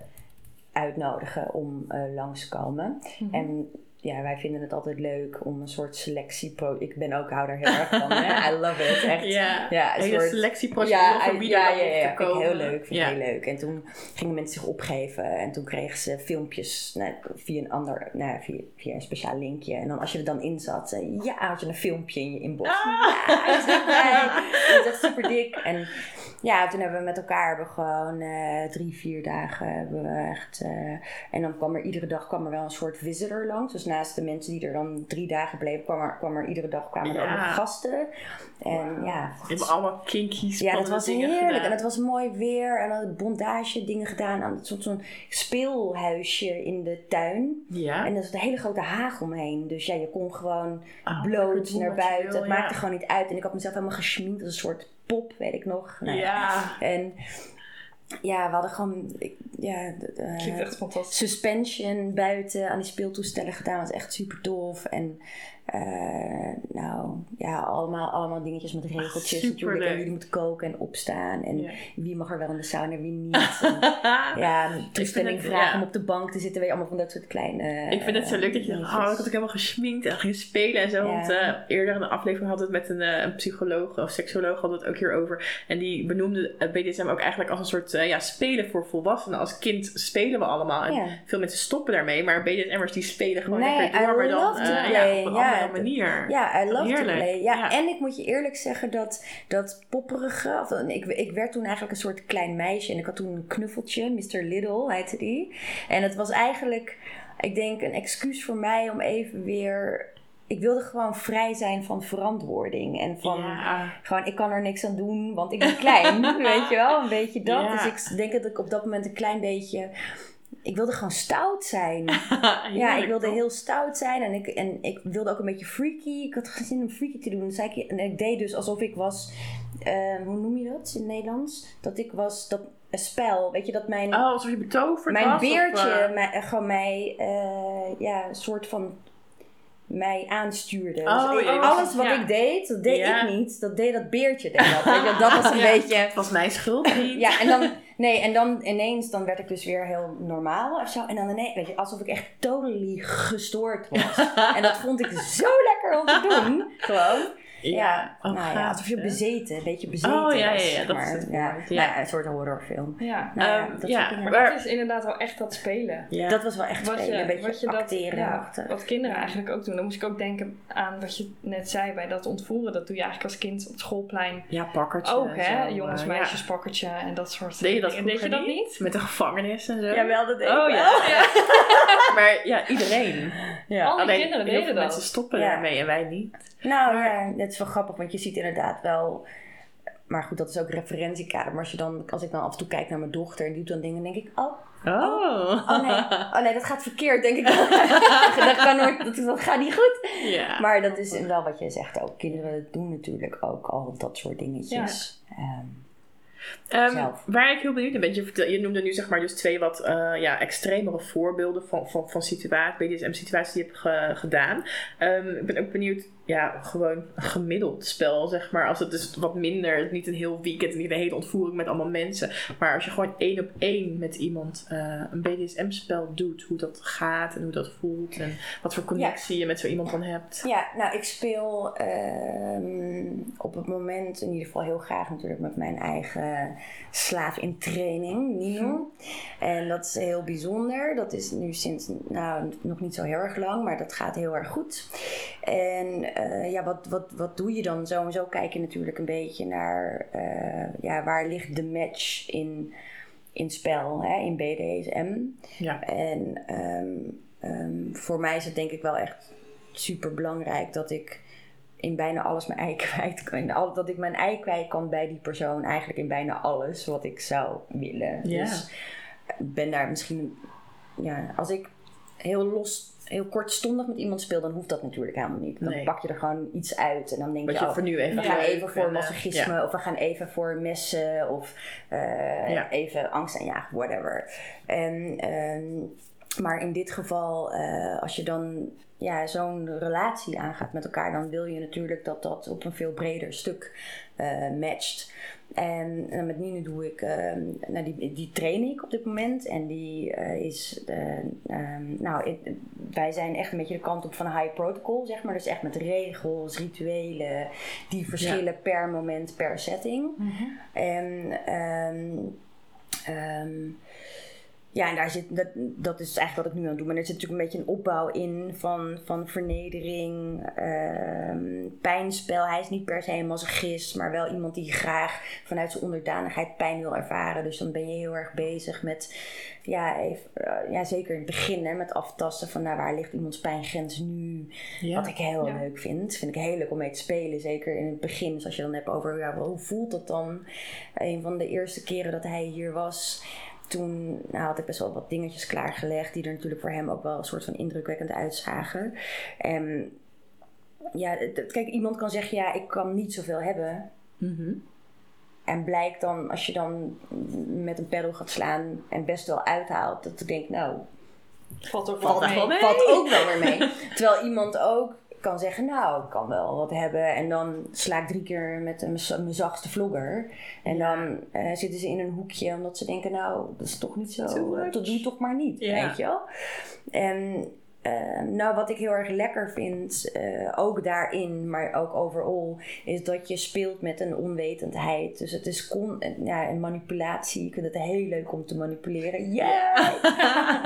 uitnodigen om langs te komen. En ja, wij vinden het altijd leuk om een soort selectiepro... Ik ben ook, hou daar heel erg van. Hè? I love it, echt. Ja, Ja, een soort- selectieprocedure Ja, ja, ja, ja, vind ik heel leuk. Vind ja. ik heel leuk. En toen gingen mensen zich opgeven. En toen kregen ze filmpjes nou, via een ander, nou, via, via een speciaal linkje. En dan als je er dan in zat, ja, had je een filmpje in je inbox. Ah. Ja, nee, dat is echt super dik. En ja, toen hebben we met elkaar hebben gewoon eh, drie, vier dagen hebben we echt. eh, en dan kwam er iedere dag kwam er wel een soort visitor langs. Dus naast de mensen die er dan drie dagen bleven, kwam er, kwam er iedere dag kwamen er Ja. gasten. En ja, We hebben allemaal kinky ja, dat was heerlijk. gedaan. En het was mooi weer. En dan had bondage dingen gedaan aan zo'n zo'n speelhuisje in de tuin. Ja. En er zat een hele grote haag omheen. Dus ja, je kon gewoon Ah, bloot naar buiten. wil, het maakte ja. gewoon niet uit. En ik had mezelf helemaal gesminkt als een soort pop, weet ik nog. Nou, Ja. En ja, we hadden gewoon... ik- ja, echt fantastisch. suspension buiten aan die speeltoestellen gedaan. was echt super tof. En eh, nou ja, allemaal, allemaal dingetjes met regeltjes natuurlijk. En jullie moeten koken en opstaan. En Ja. wie mag er wel in de sauna en wie niet. (laughs) En, ja, toestemming vragen ja. om op de bank te zitten. Weet je, allemaal van dat soort kleine Ik vind het zo leuk dat je dingetjes. oh, ik had ook helemaal gesminkt en ging spelen en zo. Ja. Want eh, eerder in een aflevering had het met een, eh, een psycholoog of seksoloog hadden we het ook hierover. En die benoemde BDSM ook eigenlijk als een soort eh, ja, spelen voor volwassenen. Als kind spelen we allemaal. En veel mensen stoppen daarmee. Maar BDSM'ers die spelen gewoon Nee, lekker door. I Maar dan eh, ja, manier. Ja, I love Heerlijk. to play. Ja, Ja. En ik moet je eerlijk zeggen dat dat popperige... Of, ik, ik werd toen eigenlijk een soort klein meisje. En ik had toen een knuffeltje, Mr. Little heette die. En het was eigenlijk, ik denk, een excuus voor mij om even weer... Ik wilde gewoon vrij zijn van verantwoording. En van... Ja. Gewoon, ik kan er niks aan doen, want ik ben klein. (laughs) weet je wel, een beetje dat. Ja. Dus ik denk dat ik op dat moment een klein beetje... Ik wilde gewoon stout zijn. (laughs) Ja, ik wilde heel stout zijn en ik, en ik wilde ook een beetje freaky. Ik had geen zin om freaky te doen. Zei ik, en ik deed dus alsof ik was, eh, hoe noem je dat in het Nederlands? Dat ik was, dat een spel, weet je, dat mijn, Oh, alsof je betoverd mijn was? of, beertje eh, mij, eh, gewoon mij, eh, ja, een soort van mij aanstuurde. Oh, dus was- alles wat ja. ik deed, dat deed Ja. ik niet. Dat deed dat beertje. Deed dat, dat (laughs) was een Ja. beetje... Het was mijn schuld niet. Ja, en dan, Nee, en dan ineens dan werd ik dus weer heel normaal of zo. En dan ineens, weet je, alsof ik echt totally gestoord was. (laughs) en dat vond ik zo lekker om te doen. Gewoon. Ja, Oh, nou ja, alsof je hè? bezeten, een beetje bezeten Oh, ja, was, ja, ja, dat is het ja, Nou ja. ja, een soort horrorfilm. Ja. Nou ja, Ehm, dat ja. Maar Maar- het is inderdaad wel echt dat spelen. Ja. Dat was wel echt Wat spelen, je, een beetje wat je dat, acteren. ja, wat kinderen eigenlijk ook doen. Dan moest ik ook denken aan wat je net zei bij dat ontvoeren. Dat doe je eigenlijk als kind op het schoolplein Ja, pakkertje. ook, hè? zo, Jongens, eh, meisjes, ja. pakkertje en dat soort Deed je dat dingen. Deed je dat niet? Met de gevangenis en zo? Jawel, dat deed ik Oh wel. ja. (laughs) maar ja, iedereen. Ja. Al die Alleen kinderen deden dat. mensen stoppen Ja. daarmee en wij niet. Nou Maar- ja, dat is wel grappig, want je ziet inderdaad wel. Maar goed, dat is ook referentiekader. Maar als, je dan, als ik dan af en toe kijk naar mijn dochter en die doet dan dingen, denk ik, oh, Oh. oh nee, (laughs) oh nee, dat gaat verkeerd, denk ik. (laughs) dat, kan nooit, dat, dat gaat niet goed. ja. Maar dat is wel wat je zegt ook. Kinderen doen natuurlijk ook al dat soort dingetjes. Ehm, Ehm, waar ik heel benieuwd naar ben, je, je noemde nu zeg maar dus twee wat eh, ja, extremere voorbeelden van, van, van situaties, BDSM-situaties die je hebt ge- gedaan. Ehm, ik ben ook benieuwd, ja, gewoon een gemiddeld spel, zeg maar. Als het dus wat minder, niet een heel weekend, niet een hele ontvoering met allemaal mensen. Maar als je gewoon één op één met iemand eh, een BDSM-spel doet, hoe dat gaat en hoe dat voelt en wat voor connectie je met zo iemand dan hebt. Ja, nou, ik speel ehm, op het moment in ieder geval heel graag natuurlijk met mijn eigen slaaf in training, Nino. En dat is heel bijzonder. Dat is nu sinds, nou, nog niet zo heel erg lang, maar dat gaat heel erg goed. En eh, ja, wat, wat, wat doe je dan? Zo en zo kijk je natuurlijk een beetje naar, eh, ja, waar ligt de match in, in spel, hè, in BDSM. Ja. En ehm, ehm, voor mij is het denk ik wel echt super belangrijk dat ik in bijna alles mijn ei (laughs) kwijt kan. Dat ik mijn ei kwijt kan bij die persoon. Eigenlijk in bijna alles wat ik zou willen. Ja. Dus ik ben daar misschien... Ja, als ik heel los... Heel kortstondig met iemand speel, dan hoeft dat natuurlijk helemaal niet. Dan Nee. pak je er gewoon iets uit en dan denk Wat je, oh, voor nu even we gaan even voor en, eh, masochisme, of we gaan even voor messen, of eh, Ja. even angst aanjagen, whatever. En, ehm, maar in dit geval, eh, als je dan ja, zo'n relatie aangaat met elkaar, dan wil je natuurlijk dat dat op een veel breder stuk eh, matcht. En eh, met Nine doe ik, eh, nou, die, die train ik op dit moment. En die eh, is, eh, ehm, nou, wij zijn echt een beetje de kant op van high protocol, zeg maar. Dus echt met regels, rituelen, die verschillen per moment, per setting. En ehm, ehm, ja, en daar zit, dat, dat is eigenlijk wat ik nu aan het doen. Maar er zit natuurlijk een beetje een opbouw in van, van vernedering, ehm, pijnspel. Hij is niet per se een masochist, maar wel iemand die graag vanuit zijn onderdanigheid pijn wil ervaren. Dus dan ben je heel erg bezig met, ja, even, eh, ja zeker in het begin, hè, met aftasten van nou, waar ligt iemands pijngrens nu. Ja. Wat ik heel Ja. leuk vind. Vind ik heel leuk om mee te spelen. Zeker in het begin. Dus als je dan hebt over ja, hoe voelt dat dan? Een van de eerste keren dat hij hier was. Toen nou, had ik best wel wat dingetjes klaargelegd. Die er natuurlijk voor hem ook wel een soort van indrukwekkend uitzagen. En ja, kijk, iemand kan zeggen ja, ik kan niet zoveel hebben. Mhm. En blijkt dan, als je dan met een peddel gaat slaan en best wel uithaalt, dat ik denk, nou, Valt ook wel mee. wel valt ook wel weer mee. (laughs) Terwijl iemand ook kan zeggen, nou, ik kan wel wat hebben. En dan sla ik drie keer met een- mijn zachtste vlogger. En dan eh, zitten ze in een hoekje omdat ze denken, nou, dat is toch niet zo. Too eh. Dat doe toch maar niet, Ja. weet je wel. En eh, nou, wat ik heel erg lekker vind, eh, ook daarin, maar ook overal, is dat je speelt met een onwetendheid. Dus het is con ja, een manipulatie. Ik vind het heel leuk om te manipuleren. Yeah!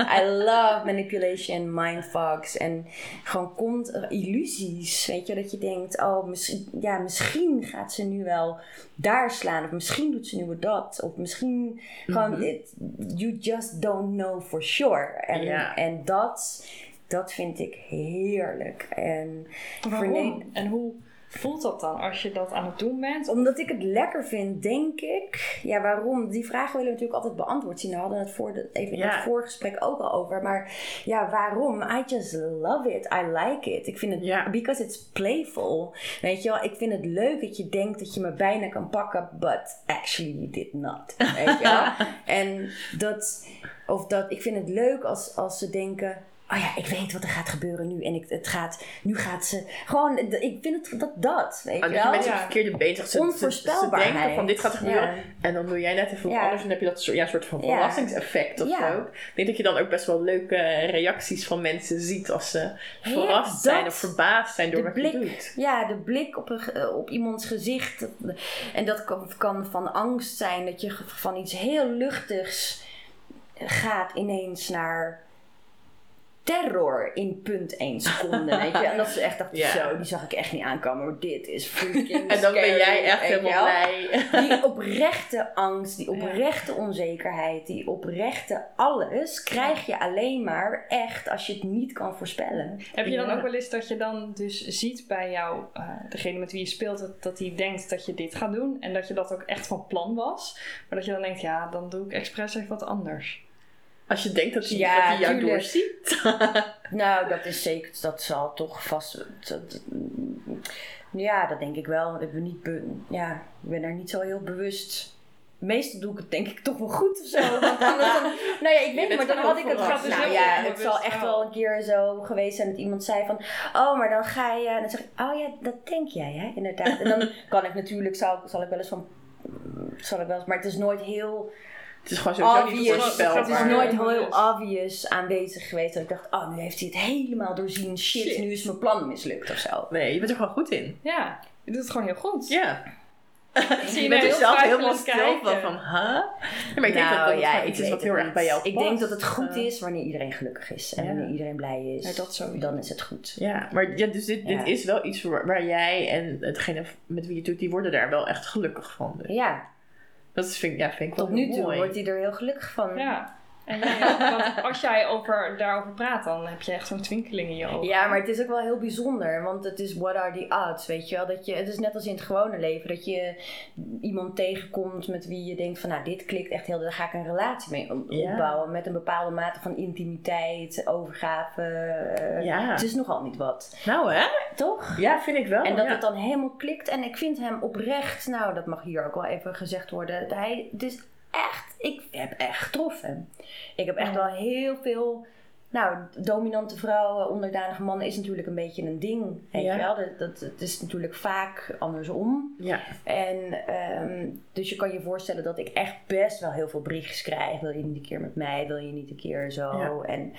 (laughs) I love manipulation, mindfucks en gewoon kont illusies. Weet je, dat je denkt, oh, misschien, ja, misschien gaat ze nu wel daar slaan. Of misschien doet ze nu dat. Of misschien gewoon, it- you just don't know for sure. En, en dat, dat vind ik heerlijk. En Waarom? En hoe voelt dat dan als je dat aan het doen bent? omdat ik het lekker vind, denk ik. Ja, waarom? Die vragen willen we natuurlijk altijd beantwoord zien. We hadden het voor de, even in Ja. het voorgesprek ook al over. Maar ja, waarom? I just love it. I like it. Ik vind het, Ja. because it's playful. Weet je wel, ik vind het leuk dat je denkt dat je me bijna kan pakken, but actually you did not. Weet je wel? (laughs) en dat, of dat, ik vind het leuk als, als ze denken, oh ja, ik weet wat er gaat gebeuren nu. En ik, het gaat, nu gaat ze, gewoon, ik vind het dat, dat weet je dat je wel. mensen Ja. verkeerde bezig Ze, ze, ze Onvoorspelbaarheid. denken van dit gaat er gebeuren. Ja. En dan doe jij net even Ja. anders. En dan heb je dat soort, ja, soort van verrassingseffect of Ja. zo. Ik denk dat je dan ook best wel leuke reacties van mensen ziet als ze Ja, verrast zijn of verbaasd zijn door de wat je doet. ja, de blik op, een, op iemands gezicht. En dat kan, kan van angst zijn, dat je van iets heel luchtigs gaat ineens naar terror in punt 1 seconde, weet je. En dat ze echt dachten, zo, die zag ik echt niet aankomen, maar dit is freaking (laughs) En dan ben jij echt helemaal blij. Die oprechte angst, die oprechte onzekerheid, die oprechte alles krijg je alleen maar echt als je het niet kan voorspellen. Heb je dan Ja. ook wel eens dat je dan dus ziet bij jou, eh, degene met wie je speelt, dat, dat die denkt dat je dit gaat doen en dat je dat ook echt van plan was, maar dat je dan denkt, ja, dan doe ik expres even wat anders. Als je denkt dat hij, Ja, dat hij jou tuurlijk. doorziet. (laughs) Nou, dat is zeker, dat zal toch vast. dat- ja, dat denk ik wel. Ik ben, niet be- ja, ik ben daar niet zo heel bewust. Meestal doe ik het denk ik toch wel goed of zo. Want dan, (laughs) nou ja, ik weet niet, maar dan had ik het. Dus Nou ja, het zal echt wel. wel een keer zo geweest zijn dat iemand zei van... Oh, maar dan ga je... En dan zeg ik, oh ja, dat denk jij, hè? Inderdaad. En dan (laughs) kan ik natuurlijk, zal, zal ik wel eens van... Zal ik wel eens, maar het is nooit heel Het is gewoon sowieso niet voorspelbaar. Het is maar. nooit heel obvious aanwezig geweest dat ik dacht, oh, nu heeft hij het helemaal doorzien. Shit, Shit. nu is mijn plan mislukt of zo. Nee, je bent er gewoon goed in. Ja, je doet het gewoon heel goed. Ja. (laughs) Zie Je nou bent er heel zelf helemaal stil van, huh? Ja, maar ik denk dat dat Nou, ja, iets is wat heel erg bij jou past. Ik denk dat het goed is wanneer iedereen gelukkig is. En Ja. wanneer iedereen blij is. Ja, dat sowieso. Dan is het goed. Ja, maar ja, dus dit, Ja. dit is wel iets waar, waar jij en degene met wie je het doet, die worden daar wel echt gelukkig van. Dus Ja, Dat is, vind, ik- ja, vind ik wel tot nu toe mooi. wordt hij er heel gelukkig van. Ja. En ook, want als jij over, daarover praat, dan heb je echt zo'n twinkeling in je ogen. Ja, maar het is ook wel heel bijzonder, want het is what are the odds, weet je wel? Dat je, het is net als in het gewone leven, dat je iemand tegenkomt met wie je denkt van, nou, dit klikt echt heel, daar ga ik een relatie mee Ja. opbouwen met een bepaalde mate van intimiteit, overgave. eh, Ja. Het is nogal niet wat, Nou hè? toch? Ja, vind ik wel. En dat ja. het dan helemaal klikt. En ik vind hem oprecht, nou dat mag hier ook wel even gezegd worden. Hij, het is ik heb echt getroffen. Ik heb echt wel heel veel, nou dominante vrouwen, onderdanige mannen is natuurlijk een beetje een ding. Weet Ja. je wel? Dat, is natuurlijk vaak andersom. Ja. En ehm, dus je kan je voorstellen dat ik echt best wel heel veel briefjes krijg. Wil je niet een keer met mij? Wil je niet een keer zo? Ja. En,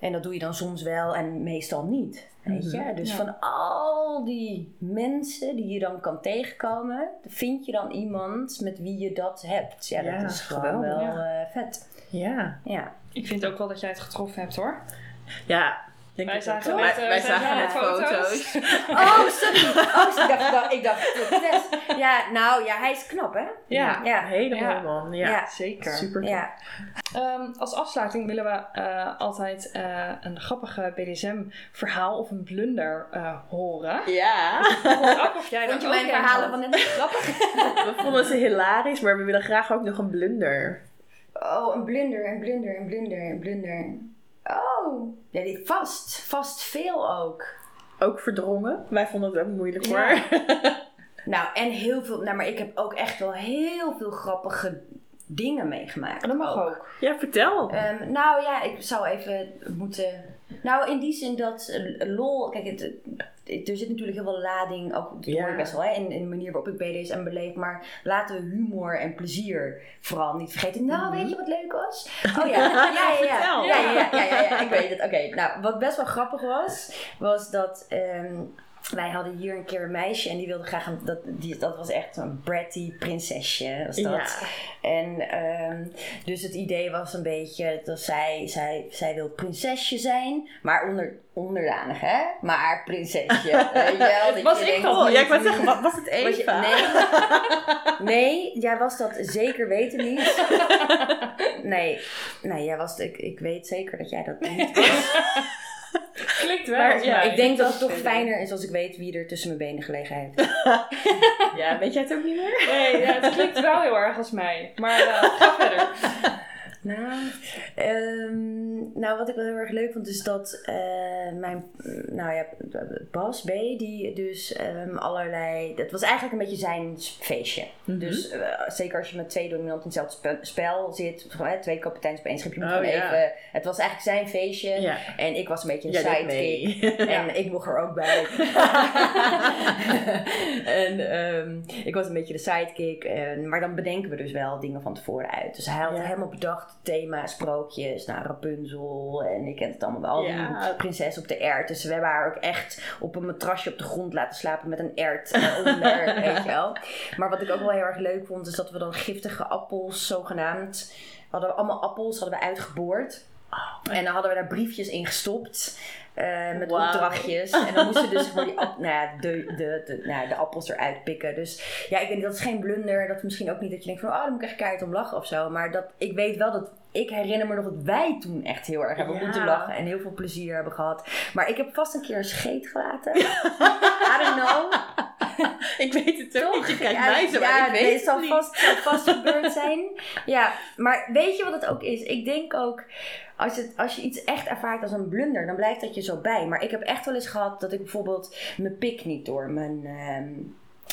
en dat doe je dan soms wel en meestal niet. Weet je? Mhm. Dus Ja. van al die mensen die je dan kan tegenkomen, vind je dan iemand met wie je dat hebt. Ja, Ja, dat is gewoon geweldig, wel ja. eh, vet. Ja. Ja. Ik vind ook wel dat jij het getroffen hebt hoor. Ja. Denk Wij zagen net, wij, eh, zagen foto's. foto's. (laughs) Oh, sorry. Oh, sorry. ik dacht, ik dacht. Ja, nou ja, hij is knap hè? Ja, Ja. Hele Ja. mooie man. Ja. Ja. zeker. Super. Ja. Ehm, als afsluiting willen we eh, altijd eh, een grappige BDSM-verhaal of een blunder eh, horen. Ja. (laughs) Of of jij Vond dat je ook mijn een verhalen van net grappig? (laughs) We vonden ze hilarisch, maar we willen graag ook nog een blunder. Oh, een blunder, een blunder, een blunder, een blunder. Oh, ja, die vast. Vast veel ook. Ook verdrongen. Wij vonden het ook moeilijk hoor. Ja. (laughs) Nou, en heel veel. Nou, maar ik heb ook echt wel heel veel grappige dingen meegemaakt. Dat mag ook. Ja, vertel. Ehm, nou ja, ik zou even moeten. Nou, in die zin dat eh, lol. Kijk, het- er zit natuurlijk heel veel lading. Ook dat Ja. hoor ik best wel, hè, in, in de manier waarop ik BDSM beleef. Maar laten we humor en plezier vooral niet vergeten. Nou, weet je wat leuk was? (laughs) Oh ja, ja, ja, ja. Vertel. Ja, ja, ja, ja, ja, ja, ik weet het. Oké, nou, wat best wel grappig was, was dat. ehm, wij hadden hier een keer een meisje en die wilde graag een, dat, die, dat was echt een bratty prinsesje. Was dat. Ja. En ehm, dus het idee was een beetje dat zij, zij, zij wil prinsesje zijn, maar onder, onderdanig hè, maar prinsesje. (laughs) Weet je wel, dat Was je ik? Oh, ja, ik wou zeggen, wa- was het was je- Eva? nee, (laughs) nee, jij was dat zeker weten niet. (laughs) Nee, nee jij was, ik, ik weet zeker dat jij dat niet was. (laughs) Klinkt wel. Maar ja. Ik denk dat het toch fijner is als ik weet wie er tussen mijn benen gelegen heeft. (laughs) Ja, weet jij het ook niet meer? Nee, ja, het klinkt wel heel erg als mij. Maar eh, ga verder. (laughs) Nou, nou, wat ik wel heel erg leuk vond, is dat eh, mijn, nou ja, Bas B, die dus ehm, allerlei, dat was eigenlijk een beetje zijn feestje. Mhm. Dus eh, zeker als je met twee dominanten in hetzelfde spe- spel zit, twee kapiteins op één schip, je moet Oh, gewoon ja. even, het was eigenlijk zijn feestje. Ja. En ik was een beetje een sidekick. (laughs) En ik mocht er ook bij. (laughs) en ehm, ik was een beetje de sidekick. En, maar dan bedenken we dus wel dingen van tevoren uit. Dus hij had helemaal bedacht thema, sprookjes, nou Rapunzel. En ik ken het allemaal wel. Ja. Die prinses op de ert. Dus we hebben haar ook echt op een matrasje op de grond laten slapen met een ert eronder. (laughs) weet je wel. Maar wat ik ook wel heel erg leuk vond, is dat we dan giftige appels zogenaamd... We hadden allemaal appels hadden we uitgeboord. En dan hadden we daar briefjes in gestopt. eh, met opdrachtjes. En dan moesten dus voor die (laughs) app, nou ja, de, de, de, nou ja, de appels eruit pikken. Dus ja, ik weet niet, dat is geen blunder. Dat is misschien ook niet dat je denkt van, oh, dan moet ik echt keihard om lachen of zo. Maar dat, ik weet wel dat, ik herinner me nog dat wij toen echt heel erg hebben Ja. moeten lachen. En heel veel plezier hebben gehad. Maar ik heb vast een keer een scheet gelaten. (laughs) I don't know. (laughs) Ik weet het ook niet. Je kijkt Ja, mij zo ja. Ik weet nee, het zal niet. vast, zal vast (laughs) gebeurd zijn. Ja, maar weet je wat het ook is? Ik denk ook, als, het, als je iets echt ervaart als een blunder, dan blijft dat je zo bij. Maar ik heb echt wel eens gehad dat ik bijvoorbeeld mijn pik niet door mijn, ehm,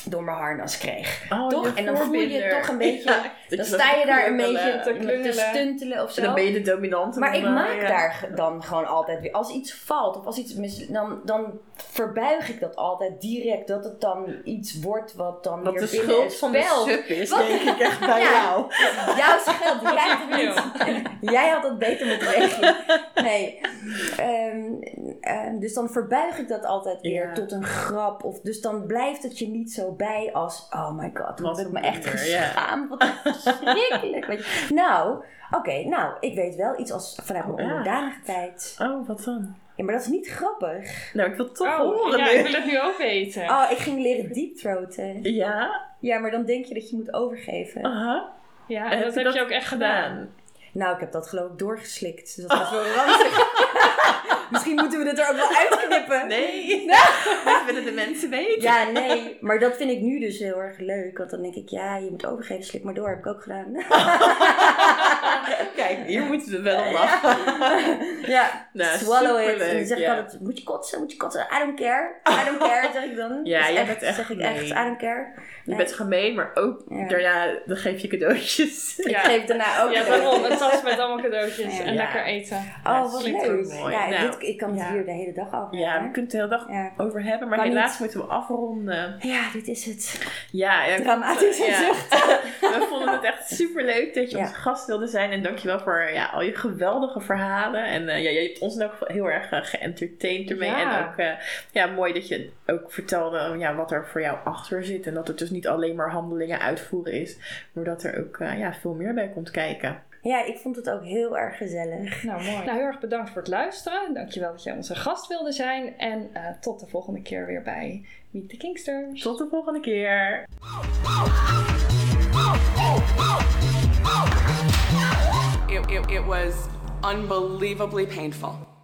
door mijn harnas kreeg. Oh, toch? En dan voel je toch een (laughs) beetje, Ja, dan sta je daar een beetje te te, stuntelen of zo. En dan ben je de dominante. Maar ik maak ja. daar dan gewoon altijd weer. Als iets valt of als iets mis, dan, dan verbuig ik dat altijd direct. Dat het dan iets wordt wat dan Wat weer de binnen schuld het van de sub is, Wat? denk ik echt bij Ja. jou. (laughs) Jouw schuld, jij (laughs) had het niet. Jij had dat beter moeten regelen. Nee. Ehm, ehm, dus dan verbuig ik dat altijd weer tot een grap. Of, dus dan blijft het je niet zo bij als... Oh my god, Wat wat heb ik me echt geschaamd. Wat (laughs) verschrikkelijk. Weet je. Nou, oké. nou, ik weet wel iets als vanuit mijn Oh, ja. onderdanige tijd. Oh, wat dan? Ja, maar dat is niet grappig. Nou, ik wil het toch Oh, horen ja, ik wil het nu ook weten. Oh, ik ging leren deepthroaten. Ja? Ja, maar dan denk je dat je moet overgeven. Aha. Ja, En dat heb je ook echt gedaan. Nou, ik heb dat geloof ik doorgeslikt. Dus dat was wel (laughs) ranzig. Misschien moeten we dit er ook wel uitknippen. Nee. Dat willen de mensen weten. Ja, nee. Maar dat vind ik nu dus heel erg leuk. Want dan denk ik, ja, je moet overgeven, slik maar door. Heb ik ook gedaan. (laughs) (laughs) Kijk, hier moeten we wel om lachen. (laughs) ja, (laughs) Nou, swallow it. En dan zeg ik ja. altijd, moet je kotsen, moet je kotsen. I don't care. I don't care, zeg ik dan. Ja, jij bent echt zeg ik echt, I don't care. Je bent gemeen, maar ook Ja. daarna dan geef je cadeautjes. Ik geef daarna ook Ja, daarom. Een tas met allemaal cadeautjes Ja. en Ja. lekker eten. Oh, wat leuk. mooi. Ja, Nou, dit, ik kan het ja. hier de hele dag over Ja, we kunnen het de hele dag Ja. over hebben, maar Kan helaas niet. moeten we afronden. Ja, dit is het. Ja, ja zucht. We vonden het echt super leuk dat je Ja. onze gast wilde zijn. En dankjewel voor ja, al je geweldige verhalen. En eh, ja, je hebt ons ook heel erg uh, geëntertained ermee. Ja. En ook eh, ja, mooi dat je ook vertelde ja, wat er voor jou achter zit. En dat het dus niet alleen maar handelingen uitvoeren is. Maar dat er ook eh, ja, veel meer bij komt kijken. Ja, ik vond het ook heel erg gezellig. Nou, mooi. Nou, heel erg bedankt voor het luisteren. Dankjewel dat jij onze gast wilde zijn. En eh, tot de volgende keer weer bij Meet the Kingsters. Tot de volgende keer. It, it, was unbelievably painful.